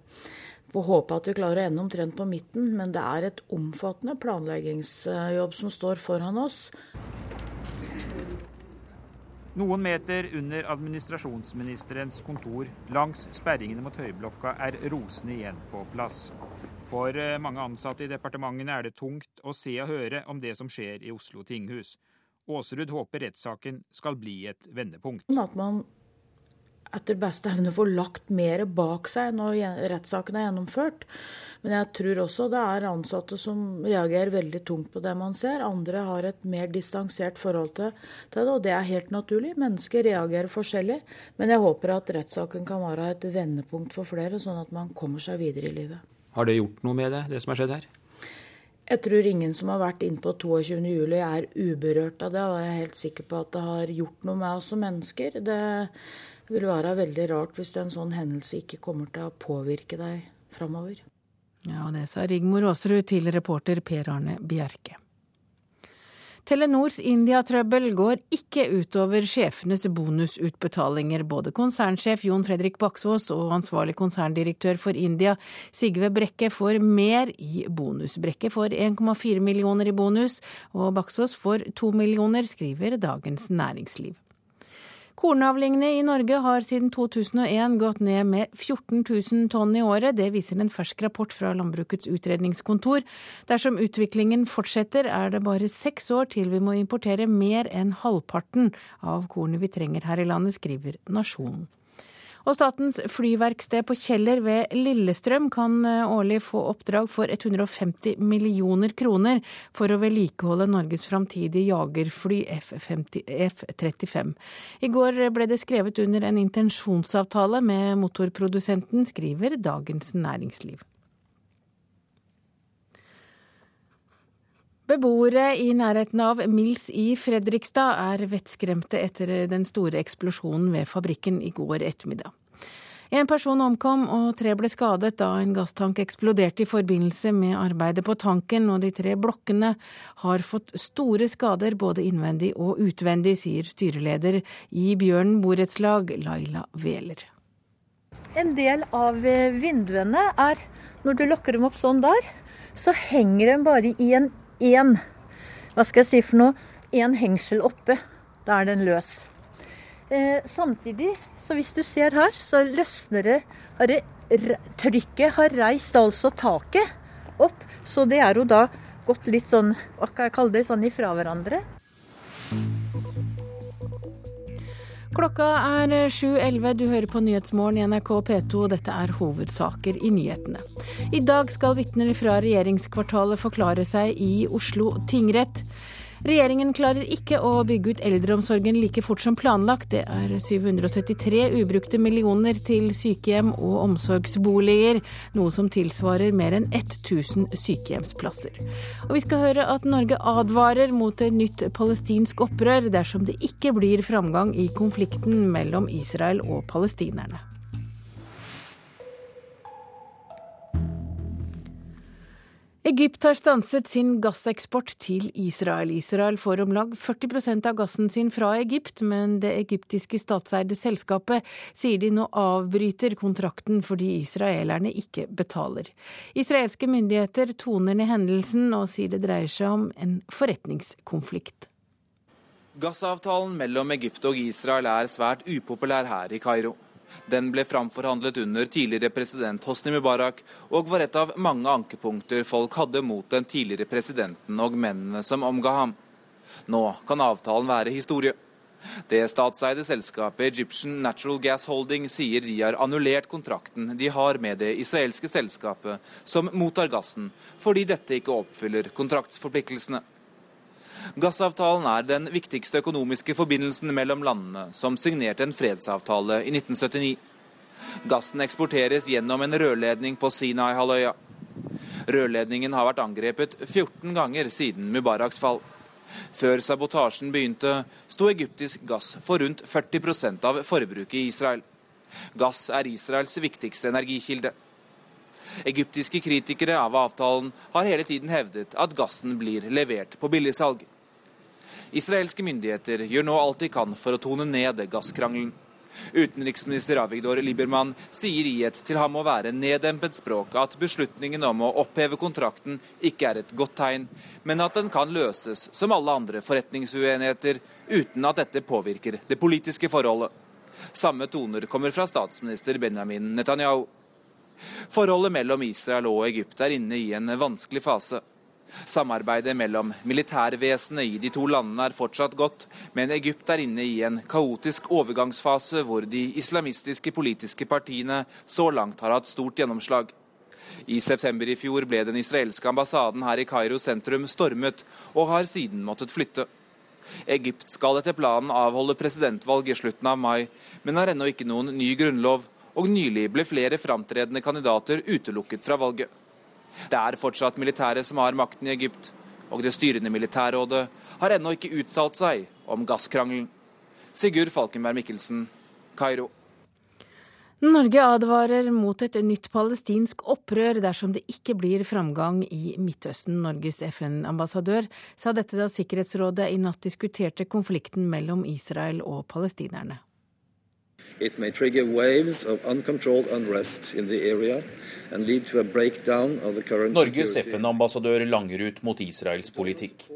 får håpe at vi klarer å ende omtrent på midten, men det er et omfattende planleggingsjobb som står foran oss. Noen meter under administrasjonsministerens kontor langs sperringene mot Høyblokka er rosene igjen på plass. For eh, mange ansatte i departementene er det tungt å se og høre om det som skjer i Oslo tinghus. Aasrud håper rettssaken skal bli et vendepunkt. At man etter beste evne får lagt mer bak seg når rettssaken er gjennomført. Men jeg tror også det er ansatte som reagerer veldig tungt på det man ser. Andre har et mer distansert forhold til det, og det er helt naturlig. Mennesker reagerer forskjellig. Men jeg håper at rettssaken kan være et vendepunkt for flere, sånn at man kommer seg videre i livet. Har det gjort noe med det, det som har skjedd her? Jeg tror ingen som har vært inne på 22.07 er uberørt av det, og jeg er helt sikker på at det har gjort noe med oss som mennesker. Det det vil være veldig rart hvis en sånn hendelse ikke kommer til å påvirke deg framover. Ja, det sa Rigmor Aasrud til reporter Per Arne Bjerke. Telenors India-trøbbel går ikke utover sjefenes bonusutbetalinger. Både konsernsjef Jon Fredrik Baksås og ansvarlig konserndirektør for India, Sigve Brekke, får mer i bonus. Brekke får 1,4 millioner i bonus, og Baksås får 2 millioner, skriver Dagens Næringsliv. Kornavlingene i Norge har siden 2001 gått ned med 14 000 tonn i året. Det viser en fersk rapport fra Landbrukets utredningskontor. Dersom utviklingen fortsetter, er det bare seks år til vi må importere mer enn halvparten av kornet vi trenger her i landet, skriver Nasjonen. Og Statens flyverksted på Kjeller ved Lillestrøm kan eh, årlig få oppdrag for 150 millioner kroner for å vedlikeholde Norges framtidige jagerfly F-35. I går ble det skrevet under en intensjonsavtale med motorprodusenten, skriver Dagens Næringsliv. Beboere i nærheten av Mills i Fredrikstad er vettskremte etter den store eksplosjonen ved fabrikken i går ettermiddag. En person omkom og tre ble skadet da en gasstank eksploderte i forbindelse med arbeidet på tanken, og de tre blokkene har fått store skader både innvendig og utvendig, sier styreleder i Bjørn borettslag, Laila Wæler. En del av vinduene er, når du lukker dem opp sånn der, så henger de bare i en én Hva skal jeg si for noe? Én hengsel oppe. Da er den løs. Eh, samtidig, så hvis du ser her, så løsner det, har det Trykket har reist altså taket opp. Så det er jo da gått litt sånn, hva kan jeg kalle det, sånn ifra hverandre. Klokka er 7.11. Du hører på Nyhetsmorgen i NRK P2. Dette er hovedsaker i nyhetene. I dag skal vitner fra regjeringskvartalet forklare seg i Oslo tingrett. Regjeringen klarer ikke å bygge ut eldreomsorgen like fort som planlagt. Det er 773 ubrukte millioner til sykehjem og omsorgsboliger, noe som tilsvarer mer enn 1000 sykehjemsplasser. Og vi skal høre at Norge advarer mot et nytt palestinsk opprør dersom det ikke blir framgang i konflikten mellom Israel og palestinerne. Egypt har stanset sin gasseksport til Israel. Israel får om lag 40% av gassen sin fra Egypt, men det egyptiske statseide selskapet sier de nå avbryter kontrakten fordi israelerne ikke betaler. Israelske myndigheter toner ned hendelsen og sier det dreier seg om en forretningskonflikt. Gassavtalen mellom Egypt og Israel er svært upopulær her i Kairo. Den ble framforhandlet under tidligere president Hosni Mubarak, og var et av mange ankepunkter folk hadde mot den tidligere presidenten og mennene som omga ham. Nå kan avtalen være historie. Det statseide selskapet Egyptian Natural Gas Holding sier de har annullert kontrakten de har med det israelske selskapet som mottar gassen, fordi dette ikke oppfyller kontraktsforpliktelsene. Gassavtalen er den viktigste økonomiske forbindelsen mellom landene, som signerte en fredsavtale i 1979. Gassen eksporteres gjennom en rørledning på Sinai-halvøya. Rørledningen har vært angrepet 14 ganger siden Mubaraks fall. Før sabotasjen begynte, sto egyptisk gass for rundt 40% av forbruket i Israel. Gass er Israels viktigste energikilde. Egyptiske kritikere av avtalen har hele tiden hevdet at gassen blir levert på billigsalg. Israelske myndigheter gjør nå alt de kan for å tone ned gasskrangelen. Utenriksminister Avigdor Liebermann sier i et til ham å være neddempet språk at beslutningen om å oppheve kontrakten ikke er et godt tegn, men at den kan løses som alle andre forretningsuenigheter uten at dette påvirker det politiske forholdet. Samme toner kommer fra statsminister Benjamin Netanyahu. Forholdet mellom Israel og Egypt er inne i en vanskelig fase. Samarbeidet mellom militærvesenet i de to landene er fortsatt godt, men Egypt er inne i en kaotisk overgangsfase hvor de islamistiske politiske partiene så langt har hatt stort gjennomslag. I september i fjor ble den israelske ambassaden her i Kairo sentrum stormet, og har siden måttet flytte. Egypt skal etter planen avholde presidentvalg i slutten av mai, men har ennå ikke noen ny grunnlov, og nylig ble flere framtredende kandidater utelukket fra valget. Det er fortsatt militæret som har makten i Egypt, og det styrende militærrådet har ennå ikke uttalt seg om gasskrangelen. Sigurd Falkenberg Mikkelsen, Kairo. Norge advarer mot et nytt palestinsk opprør dersom det ikke blir framgang i Midtøsten. Norges FN-ambassadør sa dette da Sikkerhetsrådet i natt diskuterte konflikten mellom Israel og palestinerne. It may trigger waves of uncontrolled unrest in the area and lead to a breakdown of the current Norges FN-ambassadør langer ut mot Israels politikk.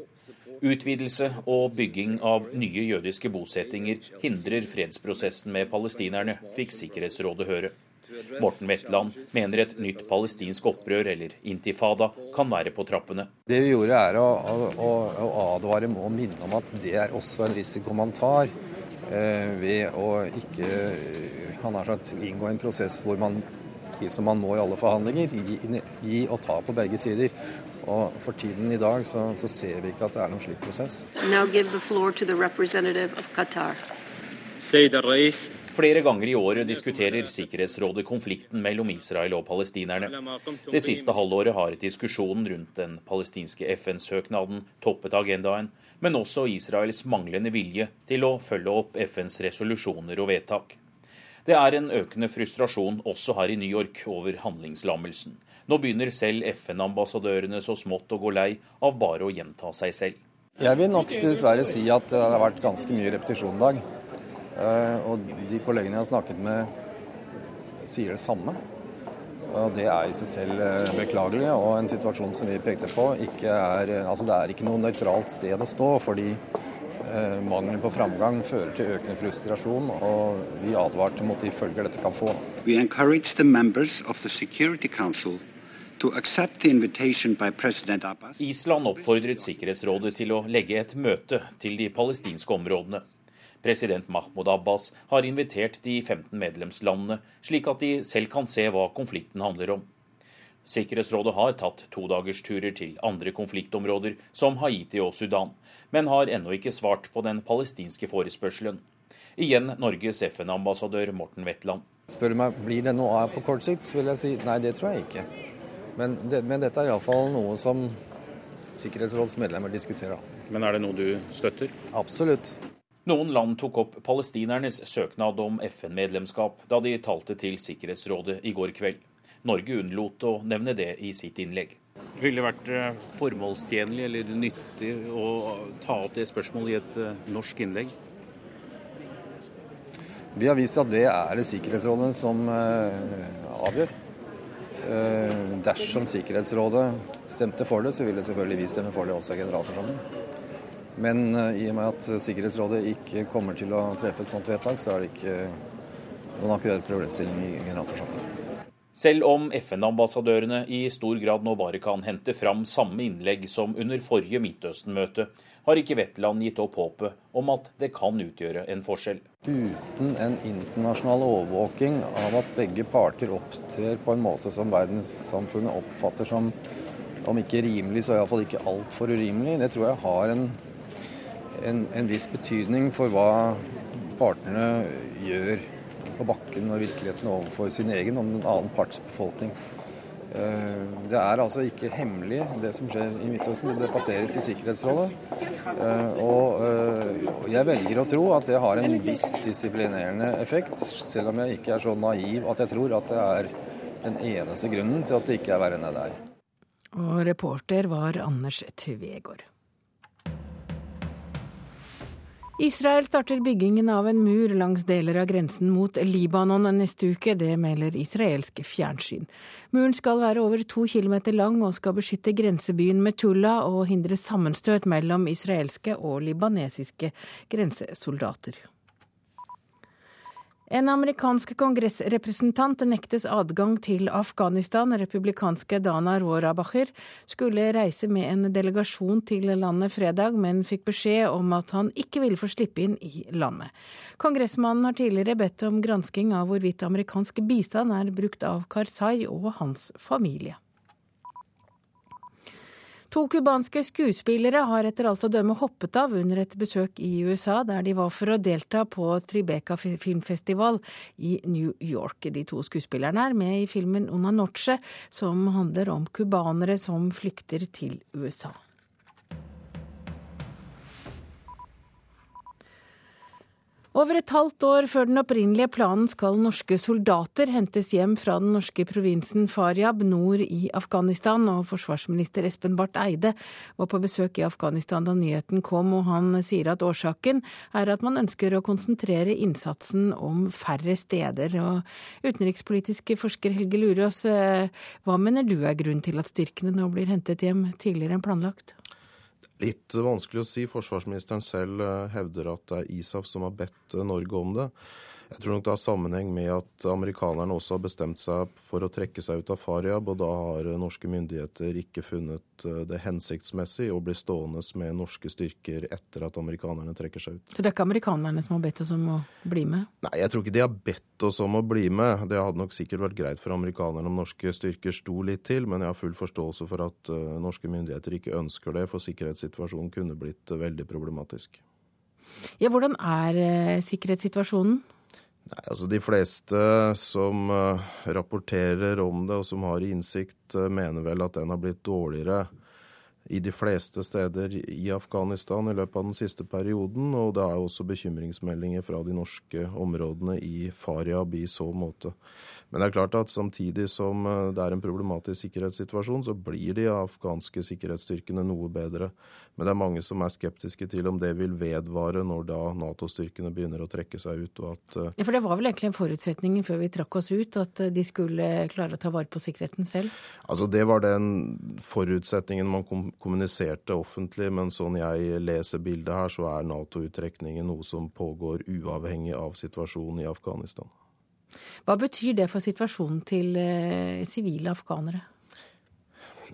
Utvidelse og bygging av nye jødiske bosettinger hindrer fredsprosessen med palestinerne, fikk Sikkerhetsrådet høre. Morten Wetland mener et nytt palestinsk opprør, eller intifada, kan være på trappene. Det vi gjorde er å, å, å advare og minne om at det er også en risiko man tar ved å ikke han har sagt, inngå en prosess hvor man som man må i alle forhandlinger, gi, gi og ta på begge sider. Og For tiden i dag så, så ser vi ikke at det er noen slik prosess. Flere ganger i året diskuterer Sikkerhetsrådet konflikten mellom Israel og palestinerne. Det siste halvåret har diskusjonen rundt den palestinske FN-søknaden toppet agendaen, men også Israels manglende vilje til å følge opp FNs resolusjoner og vedtak. Det er en økende frustrasjon også her i New York over handlingslammelsen. Nå begynner selv FN-ambassadørene så smått å gå lei av bare å gjenta seg selv. Jeg vil nok dessverre si at det har vært ganske mye repetisjon i dag. Eh, og de kollegene jeg har snakket med, sier det samme. Og Det er i seg selv eh, beklagelig, og en situasjon som vi pekte på, ikke er, altså det er ikke noe nøytralt sted å stå. fordi eh, Mangelen på framgang fører til økende frustrasjon, og vi advarte mot de følger dette kan få. We encourage the members of the Security Council Island oppfordret Sikkerhetsrådet til å legge et møte til de palestinske områdene. President Mahmoud Abbas har invitert de 15 medlemslandene, slik at de selv kan se hva konflikten handler om. Sikkerhetsrådet har tatt todagersturer til andre konfliktområder, som Haiti og Sudan, men har ennå ikke svart på den palestinske forespørselen. Igjen Norges FN-ambassadør Morten Wetland. Spør du meg blir det noe av på kort sikt, vil jeg si nei, det tror jeg ikke. Men, det, men dette er iallfall noe som Sikkerhetsrådets medlemmer diskuterer. Men er det noe du støtter? Absolutt. Noen land tok opp palestinernes søknad om FN-medlemskap da de talte til Sikkerhetsrådet i går kveld. Norge unnlot å nevne det i sitt innlegg. Ville det vært eh, formålstjenlig eller nyttig å ta opp det spørsmålet i et eh, norsk innlegg? Vi har vist at det er det Sikkerhetsrådet som eh, avgjør. Dersom Sikkerhetsrådet stemte for det, så ville selvfølgelig vi stemme for det også i generalforsamlingen. Men eh, i og med at Sikkerhetsrådet ikke kommer til å treffe et sånt vedtak, så er det ikke noen akkurat problemstilling i generalforsamlingen. Selv om FN-ambassadørene i stor grad nå bare kan hente fram samme innlegg som under forrige Midtøsten-møte, har ikke Wetland gitt opp håpet om at det kan utgjøre en forskjell. Uten en internasjonal overvåking av at begge parter opptrer på en måte som verdenssamfunnet oppfatter som om ikke rimelig, så iallfall ikke altfor urimelig, det tror jeg har en, en, en viss betydning for hva partene gjør på bakken og virkeligheten overfor sin egen og en annen parts befolkning. Eh, det er altså ikke hemmelig, det som skjer i Midtøsten. Det debatteres i Sikkerhetsrådet. Eh, og eh, jeg velger å tro at det har en viss disiplinerende effekt, selv om jeg ikke er så naiv at jeg tror at det er den eneste grunnen til at det ikke er verre enn det er. Og reporter var Anders Tvegård. Israel starter byggingen av en mur langs deler av grensen mot Libanon neste uke. Det melder israelsk fjernsyn. Muren skal være over to kilometer lang og skal beskytte grensebyen Metullah og hindre sammenstøt mellom israelske og libanesiske grensesoldater. En amerikansk kongressrepresentant nektes adgang til Afghanistan. Republikanske Dana Rohrabacher skulle reise med en delegasjon til landet fredag, men fikk beskjed om at han ikke ville få slippe inn i landet. Kongressmannen har tidligere bedt om gransking av hvorvidt amerikansk bistand er brukt av Karzai og hans familie. To cubanske skuespillere har etter alt å dømme hoppet av under et besøk i USA, der de var for å delta på Tribeca filmfestival i New York. De to skuespillerne er med i filmen Una Noche, som handler om cubanere som flykter til USA. Over et halvt år før den opprinnelige planen skal norske soldater hentes hjem fra den norske provinsen Faryab nord i Afghanistan, og forsvarsminister Espen Barth Eide var på besøk i Afghanistan da nyheten kom, og han sier at årsaken er at man ønsker å konsentrere innsatsen om færre steder. Og utenrikspolitisk forsker Helge Lurås, eh, hva mener du er grunnen til at styrkene nå blir hentet hjem tidligere enn planlagt? Litt vanskelig å si. Forsvarsministeren selv eh, hevder at det er ISAF som har bedt eh, Norge om det. Jeg tror nok det har sammenheng med at amerikanerne også har bestemt seg for å trekke seg ut av Faryab, og da har eh, norske myndigheter ikke funnet det hensiktsmessig å bli stående med norske styrker etter at amerikanerne trekker seg ut. Så det er ikke amerikanerne som har bedt oss om å bli med? Nei, jeg tror ikke de har bedt oss om å bli med. Det hadde nok sikkert vært greit for amerikanerne om norske styrker sto litt til, men jeg har full forståelse for at uh, norske myndigheter ikke ønsker det, for sikkerhetssituasjonen kunne blitt uh, veldig problematisk. Ja, Hvordan er sikkerhetssituasjonen? Nei, altså De fleste som uh, rapporterer om det og som har innsikt, uh, mener vel at den har blitt dårligere i de fleste steder i Afghanistan i løpet av den siste perioden. Og det er også bekymringsmeldinger fra de norske områdene i Faryab i så måte. Men det er klart at samtidig som uh, det er en problematisk sikkerhetssituasjon, så blir de afghanske sikkerhetsstyrkene noe bedre. Men det er mange som er skeptiske til om det vil vedvare når da Nato-styrkene begynner å trekke seg ut. og at... Ja, For det var vel egentlig en forutsetning før vi trakk oss ut, at de skulle klare å ta vare på sikkerheten selv? Altså Det var den forutsetningen man kommuniserte offentlig, men sånn jeg leser bildet her, så er Nato-uttrekningen noe som pågår uavhengig av situasjonen i Afghanistan. Hva betyr det for situasjonen til sivile eh, afghanere?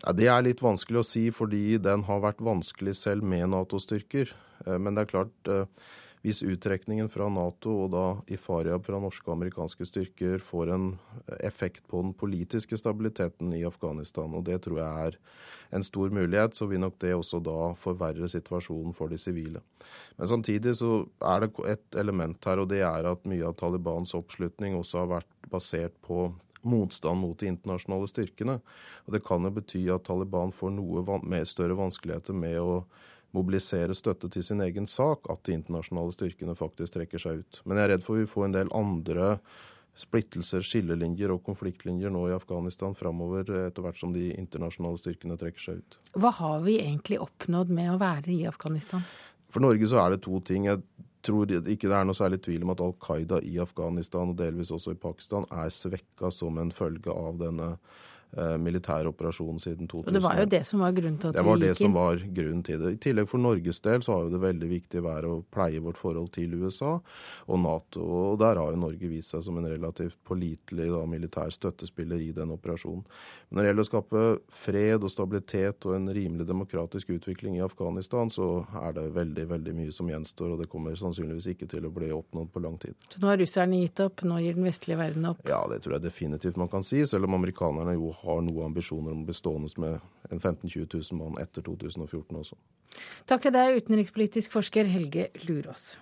Ja, det er litt vanskelig å si, fordi den har vært vanskelig selv med Nato-styrker. Men det er klart, hvis uttrekningen fra Nato og da i Faryab fra norske og amerikanske styrker får en effekt på den politiske stabiliteten i Afghanistan, og det tror jeg er en stor mulighet, så vil nok det også da forverre situasjonen for de sivile. Men samtidig så er det et element her, og det er at mye av Talibans oppslutning også har vært basert på motstand mot de internasjonale styrkene. Og Det kan jo bety at Taliban får noe van større vanskeligheter med å mobilisere støtte til sin egen sak, at de internasjonale styrkene faktisk trekker seg ut. Men jeg er redd for vi får en del andre splittelser, skillelinjer og konfliktlinjer nå i Afghanistan framover, etter hvert som de internasjonale styrkene trekker seg ut. Hva har vi egentlig oppnådd med å være i Afghanistan? For Norge så er det to ting. Jeg tror ikke det er noe særlig tvil om at Al Qaida i Afghanistan, og delvis også i Pakistan, er svekka som en følge av denne eh, militæroperasjonen siden 2000. Og Det var jo det som var grunnen til at det var vi det gikk som inn. var grunnen til det. I tillegg for Norges del så har jo det veldig viktig vært å pleie vårt forhold til USA og Nato. Og der har jo Norge vist seg som en relativt pålitelig da, militær støttespiller i den operasjonen. Men når det gjelder å skape fred og stabilitet og en rimelig demokratisk utvikling i Afghanistan, så er det veldig, veldig mye som gjenstår, og det kommer sannsynligvis ikke til å bli oppnådd på lang tid. Så nå har russerne gitt opp, nå gir den vestlige verden opp. Ja, det tror jeg definitivt man kan si, selv om amerikanerne jo har noen ambisjoner om å bli stående med en 15 000-20 000 mann etter 2014 også. Takk til deg, utenrikspolitisk forsker Helge Lurås.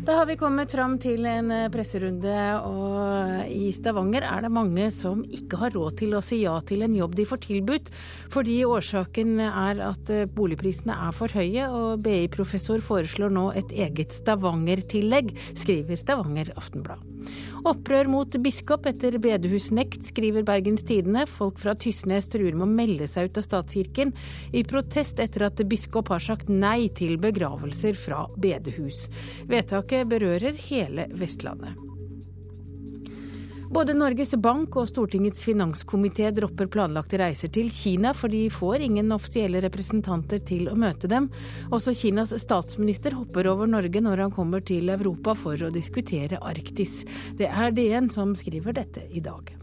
Da har vi kommet fram til en presserunde, og i Stavanger er det mange som ikke har råd til å si ja til en jobb de får tilbudt, fordi årsaken er at boligprisene er for høye, og BI-professor foreslår nå et eget Stavanger-tillegg, skriver Stavanger Aftenblad. Opprør mot biskop etter bedehusnekt, skriver Bergens Tidende. Folk fra Tysnes truer med å melde seg ut av statskirken i protest etter at biskop har sagt nei til begravelser fra bedehus. Vedtaket berører hele Vestlandet. Både Norges Bank og Stortingets finanskomité dropper planlagte reiser til Kina, for de får ingen offisielle representanter til å møte dem. Også Kinas statsminister hopper over Norge når han kommer til Europa for å diskutere Arktis. Det er DN som skriver dette i dag.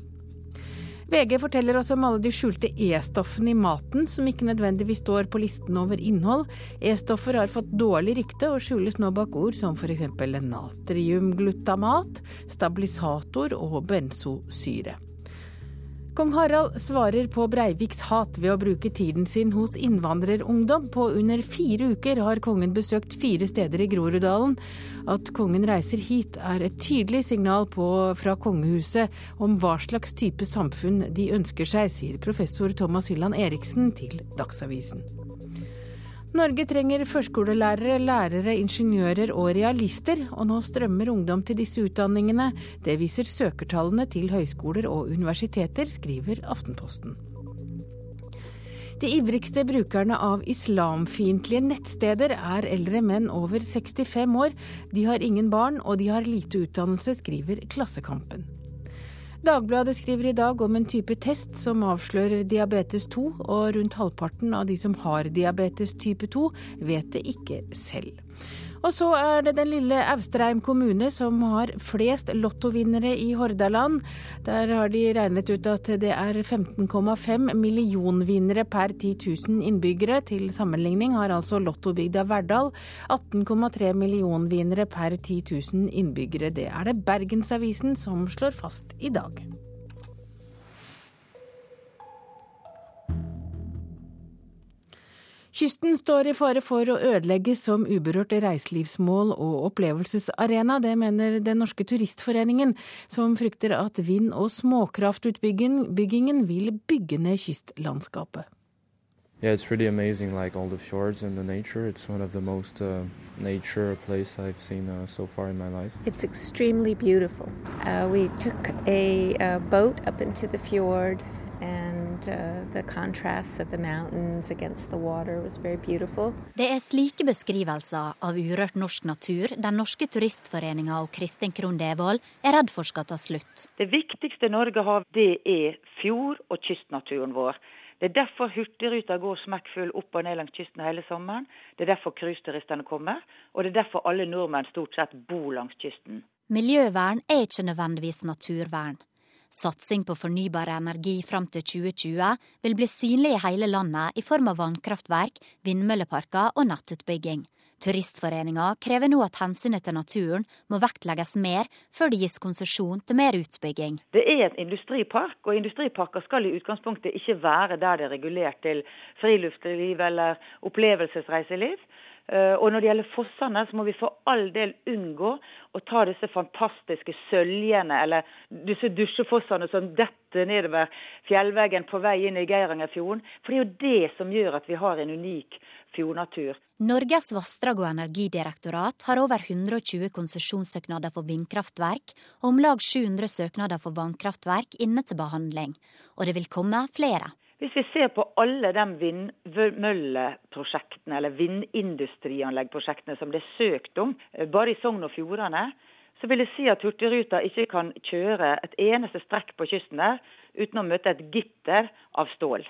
VG forteller oss om alle de skjulte E-stoffene i maten, som ikke nødvendigvis står på listen over innhold. E-stoffer har fått dårlig rykte og skjules nå bak ord som f.eks. natriumglutamat, stabilisator og benzosyre. Kong Harald svarer på Breiviks hat ved å bruke tiden sin hos innvandrerungdom. På under fire uker har kongen besøkt fire steder i Groruddalen. At kongen reiser hit er et tydelig signal på, fra kongehuset om hva slags type samfunn de ønsker seg, sier professor Thomas Hylland Eriksen til Dagsavisen. Norge trenger førskolelærere, lærere, ingeniører og realister, og nå strømmer ungdom til disse utdanningene. Det viser søkertallene til høyskoler og universiteter, skriver Aftenposten. De ivrigste brukerne av islamfiendtlige nettsteder er eldre menn over 65 år. De har ingen barn, og de har lite utdannelse, skriver Klassekampen. Dagbladet skriver i dag om en type test som avslører diabetes 2, og rundt halvparten av de som har diabetes type 2, vet det ikke selv. Og så er det den lille Austrheim kommune som har flest lottovinnere i Hordaland. Der har de regnet ut at det er 15,5 millionvinnere per 10 000 innbyggere. Til sammenligning har altså lottobygda Verdal 18,3 millionvinnere per 10 000 innbyggere. Det er det Bergensavisen som slår fast i dag. Kysten står i fare for å ødelegges som uberørt reiselivsmål og opplevelsesarena. Det mener Den norske turistforeningen, som frykter at vind- og småkraftutbyggingen vil bygge ned kystlandskapet. Yeah, it's really amazing, like all the fjords and the nature. It's one of the most uh, nature place I've seen uh, so far in my life. It's extremely beautiful. Uh, we took a, a boat up into the fjord and uh, the contrasts of the mountains against the water was very beautiful. Det er slike beskrivelser av urørt norsk natur Den norske turistforeninga og Kristin Krohn Devold er redd for skal ta slutt. Det viktigste Norge har, det er fjord- og kystnaturen vår. Det er derfor Hurtigruta går smekkfull opp og ned langs kysten hele sommeren. Det er derfor cruiseturistene kommer, og det er derfor alle nordmenn stort sett bor langs kysten. Miljøvern er ikke nødvendigvis naturvern. Satsing på fornybar energi fram til 2020 vil bli synlig i hele landet i form av vannkraftverk, vindmølleparker og nettutbygging. Turistforeninga krever nå at hensynet til naturen må vektlegges mer før det gis konsesjon til mer utbygging. Det er et industripark, og industriparker skal i utgangspunktet ikke være der det er regulert til friluftsliv eller opplevelsesreiseliv. Eh, og når det gjelder fossene, så må vi for all del unngå å ta disse fantastiske søljene, eller disse dusjefossene som detter nedover fjellveggen på vei inn i Geirangerfjorden. For det er jo det som gjør at vi har en unik fjordnatur. Norges vassdrag- og energidirektorat har over 120 konsesjonssøknader for vindkraftverk og om lag 700 søknader for vannkraftverk inne til behandling. Og det vil komme flere. Hvis vi ser på alle de vindmølleprosjektene eller vindindustrianleggprosjektene som det er søkt om, eh, bare i Sogn og Fjordane, så vil jeg si at Hurtigruta ikke kan kjøre et eneste strekk på kysten der uten å møte et gitter av stål.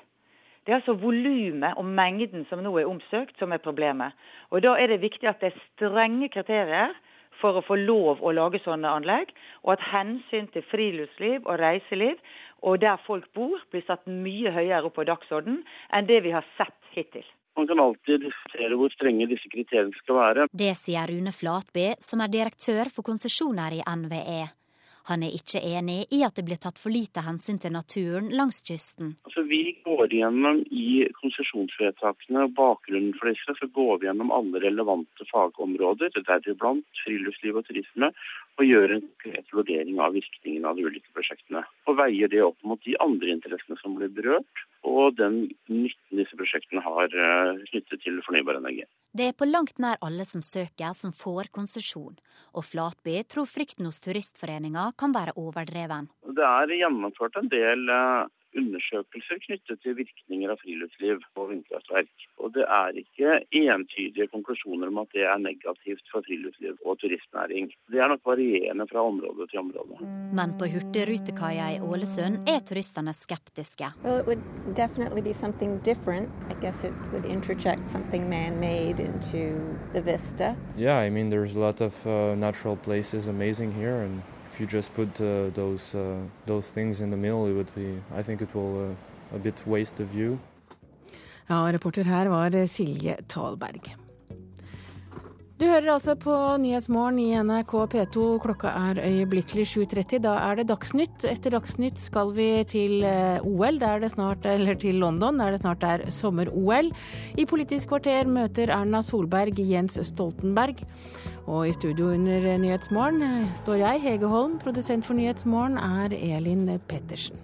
Det er altså volumet og mengden som nå er omsøkt som er problemet. Og Da er det viktig at det er strenge kriterier for å få lov å lage sånne anlegg, og at hensyn til friluftsliv og reiseliv og der folk bor, blir satt mye høyere opp på dagsorden enn det vi har sett hittil. Man kan alltid diskutere hvor strenge disse kriteriene skal være. Det sier Rune Flatby, som er direktør for konsesjoner i NVE. Han er ikke enig i at det blir tatt for lite hensyn til naturen langs kysten. Altså, vi går gjennom i konsesjonsvedtakene og bakgrunnen for disse, så går vi gjennom alle relevante fagområder, deriblant friluftsliv og turisme, og gjør en konkret vurdering av virkningen av de ulike prosjektene. Og veier det opp mot de andre interessene som blir berørt, og den nytten disse prosjektene har knyttet til fornybar energi. Det er på langt nær alle som søker, som får konsesjon. Og Flatby tror frykten hos Turistforeninga kan være overdreven. Det er gjennomført en del undersøkelser knyttet til virkninger av friluftsliv og vindkraftverk. Og det er ikke entydige konklusjoner om at det er negativt for friluftsliv og turistnæring. Det er nok varierende fra område til område. Men på hurtigrutekaia i Ålesund er turistene skeptiske. Well, it would definitely be something different. I guess it would interject something man-made into the vista. Yeah, I mean, there's a lot of uh, natural places amazing here, and if you just put uh, those uh, those things in the middle, it would be. I think it will uh, a bit waste the view. Ja, reporter her var Silje Talberg. Du hører altså på Nyhetsmorgen i NRK P2. Klokka er øyeblikkelig 7.30. Da er det Dagsnytt. Etter Dagsnytt skal vi til OL, der det snart, eller til London, der det snart er sommer-OL. I Politisk kvarter møter Erna Solberg Jens Stoltenberg. Og i studio under Nyhetsmorgen står jeg, Hege Holm. Produsent for Nyhetsmorgen er Elin Pettersen.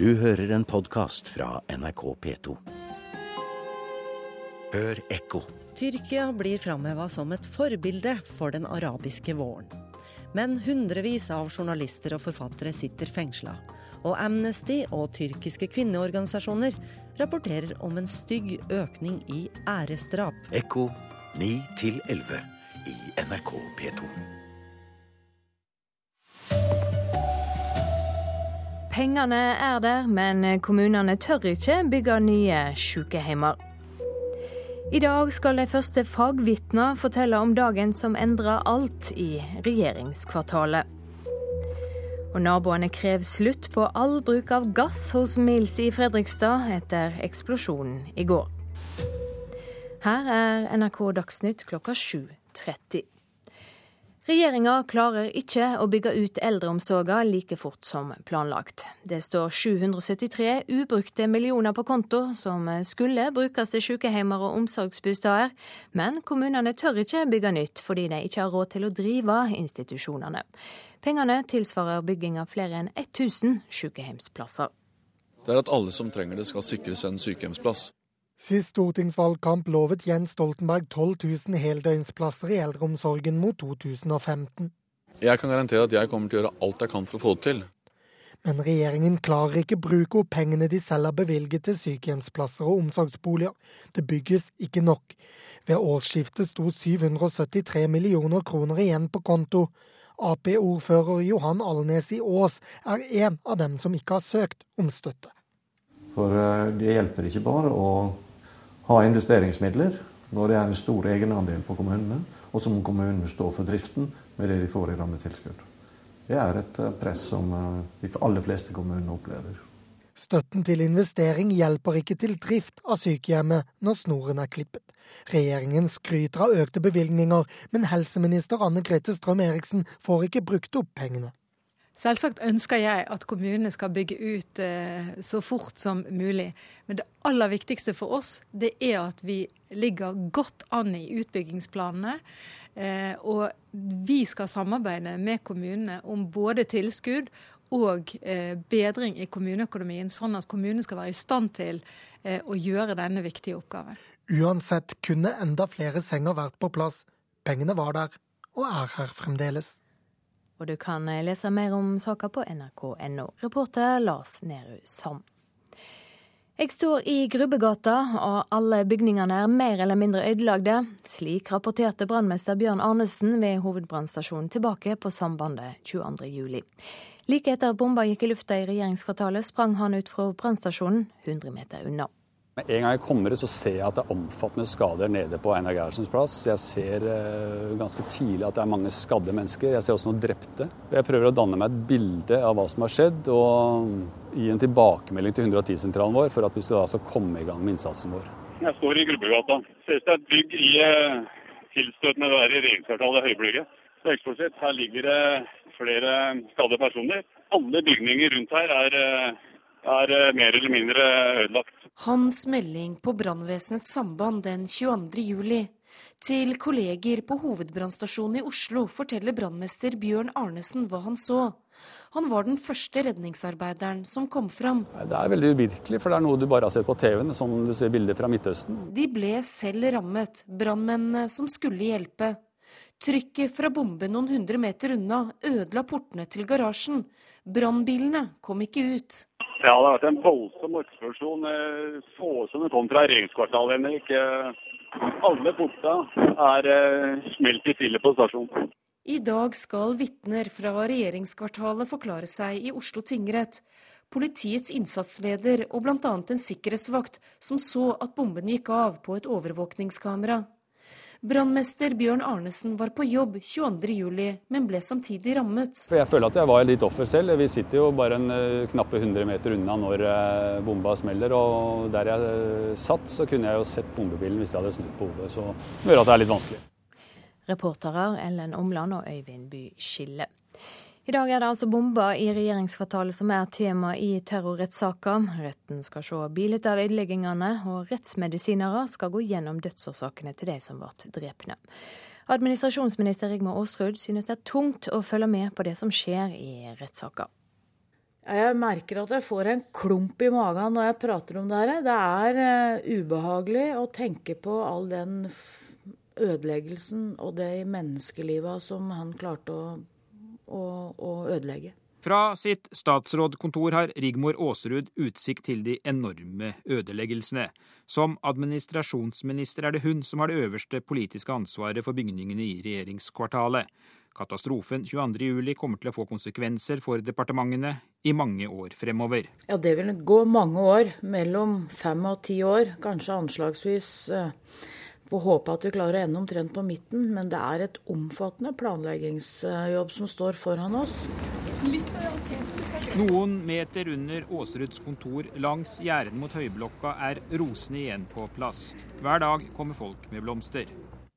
Du hører en podkast fra NRK P2. Hør ekko. Tyrkia blir framheva som et forbilde for den arabiske våren. Men hundrevis av journalister og forfattere sitter fengsla. Og Amnesty og tyrkiske kvinneorganisasjoner rapporterer om en stygg økning i æresdrap. Ekko 9 11 i NRK P2. Pengene er der, men kommunene tør ikke bygge nye sykehjemmer. I dag skal de første fagvitna fortelle om dagen som endra alt i regjeringskvartalet. Og naboene krever slutt på all bruk av gass hos Mills i Fredrikstad etter eksplosjonen i går. Her er NRK Dagsnytt klokka 7.30. Regjeringa klarer ikke å bygge ut eldreomsorga like fort som planlagt. Det står 773 ubrukte millioner på konto som skulle brukes til sykehjemmer og omsorgsbosteder, men kommunene tør ikke bygge nytt fordi de ikke har råd til å drive institusjonene. Pengene tilsvarer bygging av flere enn 1000 sykehjemsplasser. Det er at alle som trenger det skal sikres en sykehjemsplass. Sist stortingsvalgkamp lovet Jens Stoltenberg 12 000 heldøgnsplasser i eldreomsorgen mot 2015. Jeg kan garantere at jeg kommer til å gjøre alt jeg kan for å få det til. Men regjeringen klarer ikke bruke opp pengene de selv har bevilget til sykehjemsplasser og omsorgsboliger. Det bygges ikke nok. Ved årsskiftet sto 773 millioner kroner igjen på konto. Ap-ordfører Johan Alnes i Ås er en av dem som ikke har søkt om støtte. For det hjelper ikke bare å ha investeringsmidler når det er en stor egenandel på kommunene, og så må kommunene stå for driften med det de får i rammetilskudd. Det er et press som de aller fleste kommunene opplever. Støtten til investering hjelper ikke til drift av sykehjemmet når snoren er klippet. Regjeringen skryter av økte bevilgninger, men helseminister Anne Grete Strøm-Eriksen får ikke brukt opp pengene. Selvsagt ønsker jeg at kommunene skal bygge ut eh, så fort som mulig. Men det aller viktigste for oss det er at vi ligger godt an i utbyggingsplanene. Eh, og vi skal samarbeide med kommunene om både tilskudd og eh, bedring i kommuneøkonomien, sånn at kommunene skal være i stand til å gjøre denne viktige oppgaven. Uansett kunne enda flere senger vært på plass. Pengene var der, og er her fremdeles. Og du kan lese mer om saka på nrk.no. Reporter Lars Nehru Sand. Jeg står i Grubbegata, og alle bygningene er mer eller mindre ødelagte. Slik rapporterte brannmester Bjørn Arnesen ved hovedbrannstasjonen tilbake på Sambandet 22.07. Like etter at bomba gikk i lufta i regjeringskvartalet, sprang han ut fra brannstasjonen 100 meter unna. Med en gang jeg kommer ut, så ser jeg at det er omfattende skader nede på Einar Gerhardsens plass. Jeg ser eh, ganske tidlig at det er mange skadde mennesker. Jeg ser også noen drepte. Jeg prøver å danne meg et bilde av hva som har skjedd, og gi en tilbakemelding til 110-sentralen vår for at vi skal altså komme i gang med innsatsen vår. Jeg står i Grubbegata. Ser ut som et bygg i eh, tilstøt med det der regjeringskvartalet, Høybygget. Det er eksplosivt. Her ligger det flere skadde personer. Alle bygninger rundt her er, er mer eller mindre ødelagt. Hans melding på brannvesenets samband den 22. juli Til kolleger på hovedbrannstasjonen i Oslo forteller brannmester Bjørn Arnesen hva han så. Han var den første redningsarbeideren som kom fram. Det er veldig uvirkelig, for det er noe du bare har sett på TV-en, som du ser bilder fra Midtøsten. De ble selv rammet, brannmennene som skulle hjelpe. Trykket fra bomben noen hundre meter unna ødela portene til garasjen. Brannbilene kom ikke ut. Ja, det har vært en voldsom eksplosjon. Så ut som det kom fra regjeringskvartalet, Henrik. Alle porta er eh, smelt i filler på stasjonen. I dag skal vitner fra regjeringskvartalet forklare seg i Oslo tingrett. Politiets innsatsleder og bl.a. en sikkerhetsvakt som så at bomben gikk av på et overvåkningskamera. Brannmester Bjørn Arnesen var på jobb 22.07, men ble samtidig rammet. For Jeg føler at jeg var litt offer selv. Vi sitter jo bare en uh, knappe 100 meter unna når uh, bomba smeller. Og der jeg uh, satt, så kunne jeg jo sett bombebilen hvis jeg hadde snudd på hodet. Så det gjør at det er litt vanskelig. Reportere Ellen Omland og Øyvind By Skille. I dag er det altså bomber i regjeringskvartalet som er tema i terrorrettssaka. Retten skal se bildet av ødeleggingene, og rettsmedisinere skal gå gjennom dødsårsakene til de som ble drepne. Administrasjonsminister Rigmor Aasrud synes det er tungt å følge med på det som skjer i rettssaka. Jeg merker at jeg får en klump i magen når jeg prater om det her. Det er uh, ubehagelig å tenke på all den ødeleggelsen og det menneskelivet som han klarte å, å, å ødelegge. Fra sitt statsrådkontor har Rigmor Aasrud utsikt til de enorme ødeleggelsene. Som administrasjonsminister er det hun som har det øverste politiske ansvaret for bygningene i regjeringskvartalet. Katastrofen 22.07 kommer til å få konsekvenser for departementene i mange år fremover. Ja, Det vil gå mange år, mellom fem og ti år. Kanskje anslagsvis eh, Får håpe at vi klarer å ende omtrent på midten, men det er et omfattende planleggingsjobb som står foran oss. Noen meter under Aasruds kontor langs gjerdet mot Høyblokka er rosene igjen på plass. Hver dag kommer folk med blomster.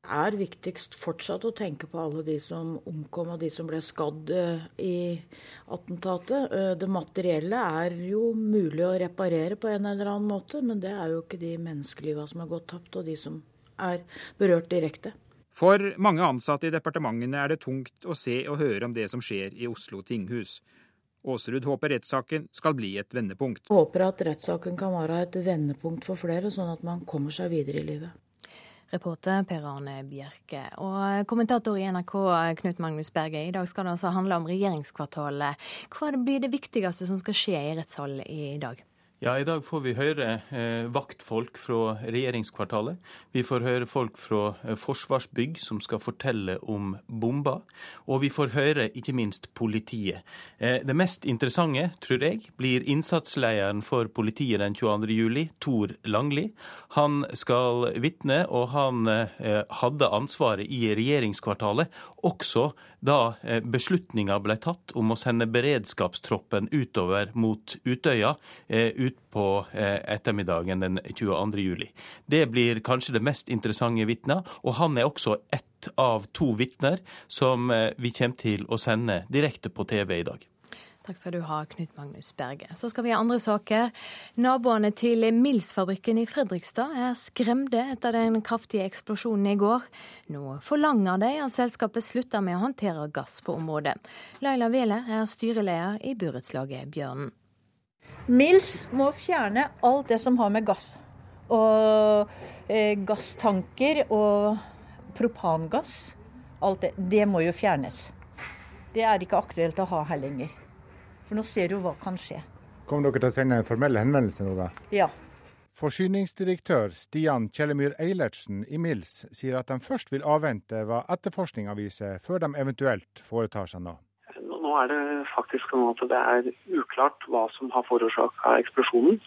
Det er viktigst fortsatt å tenke på alle de som omkom og de som ble skadd eh, i attentatet. Eh, det materielle er jo mulig å reparere på en eller annen måte, men det er jo ikke de menneskelivene som har gått tapt, og de som er berørt direkte. For mange ansatte i departementene er det tungt å se og høre om det som skjer i Oslo tinghus. Aasrud håper rettssaken skal bli et vendepunkt. Jeg håper at rettssaken kan være et vendepunkt for flere, sånn at man kommer seg videre i livet. Reporter Per Arne Bjerke. Og kommentator i NRK Knut Magnus Berge, i dag skal det altså handle om regjeringskvartalet. Hva blir det viktigste som skal skje i rettssalen i dag? Ja, I dag får vi høre eh, vaktfolk fra regjeringskvartalet. Vi får høre folk fra eh, Forsvarsbygg som skal fortelle om bomber. Og vi får høre ikke minst politiet. Eh, det mest interessante, tror jeg, blir innsatslederen for politiet den 22. juli, Tor Langli. Han skal vitne, og han eh, hadde ansvaret i regjeringskvartalet også da eh, beslutninga ble tatt om å sende beredskapstroppen utover mot Utøya. Eh, utpå eh, ettermiddagen den 22. juli. Det blir kanskje det mest interessante vitnet, og han er også ett av to vitner som vi kommer til å sende direkte på TV i dag. Takk skal du ha, Knut Magnus Berge. Så skal vi ha andre saker. Naboene til Mills-fabrikken i Fredrikstad er skremte etter den kraftige eksplosjonen i går. Nå forlanger de at selskapet slutter med å håndtere gass på området. Laila Wæler er styreleder i burettslaget Bjørnen. Mills må fjerne alt det som har med gass og eh, gasstanker og propangass. Alt det. Det må jo fjernes. Det er ikke aktuelt å ha her lenger. For nå ser du hva kan skje. Kommer dere til å sende en formell henvendelse nå, da? Ja. Forsyningsdirektør Stian Kjellemyr Eilertsen i Mills sier at de først vil avvente hva etterforskninga viser, før de eventuelt foretar seg noe nå er det faktisk sånn at det er uklart hva som har forårsaka eksplosjonen.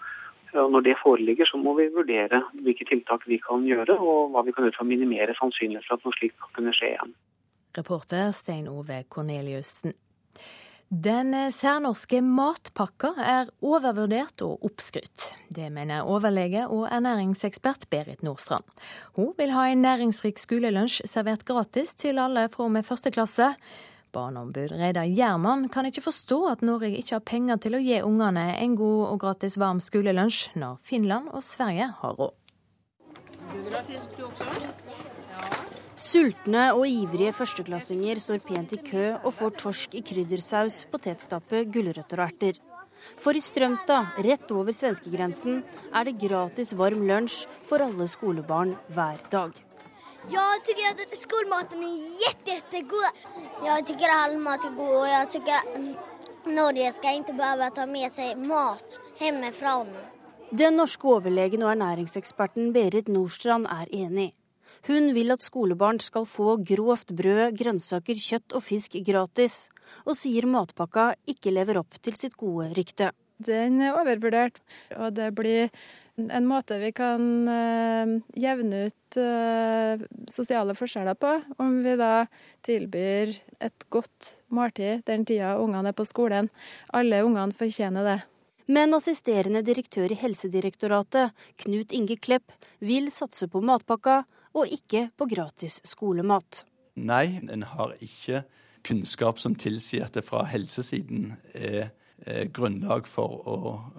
Når det foreligger, så må vi vurdere hvilke tiltak vi kan gjøre, og hva vi kan gjøre for å minimere sannsynligheten for at noe slikt kan kunne skje igjen. Reporter Stein Ove Korneliussen. Den særnorske matpakka er overvurdert og oppskrytt. Det mener overlege og ernæringsekspert Berit Nordstrand. Hun vil ha en næringsrik skolelunsj servert gratis til alle fra og med første klasse. Barneombud Reidar Gjerman kan ikke forstå at Norge ikke har penger til å gi ungene en god og gratis varm skolelunsj, når Finland og Sverige har råd. Sultne og ivrige førsteklassinger står pent i kø og får torsk i kryddersaus, potetstappe, gulrøtter og erter. For i Strømstad, rett over svenskegrensen, er det gratis varm lunsj for alle skolebarn hver dag. Jeg syns at skolematen er kjempegod. Jeg syns all mat er god, og jeg syns Norge skal ikke behøve ta med seg mat hjemmefra. Den norske overlegen og ernæringseksperten Berit Nordstrand er enig. Hun vil at skolebarn skal få grovt brød, grønnsaker, kjøtt og fisk gratis, og sier matpakka ikke lever opp til sitt gode rykte. Den er overvurdert, og det blir en måte vi kan uh, jevne ut uh, sosiale forskjeller på, om vi da tilbyr et godt måltid den tida ungene er på skolen. Alle ungene fortjener det. Men assisterende direktør i Helsedirektoratet, Knut Inge Klepp, vil satse på matpakka og ikke på gratis skolemat. Nei, en har ikke kunnskap som tilsier at det fra helsesiden er grunnlag for å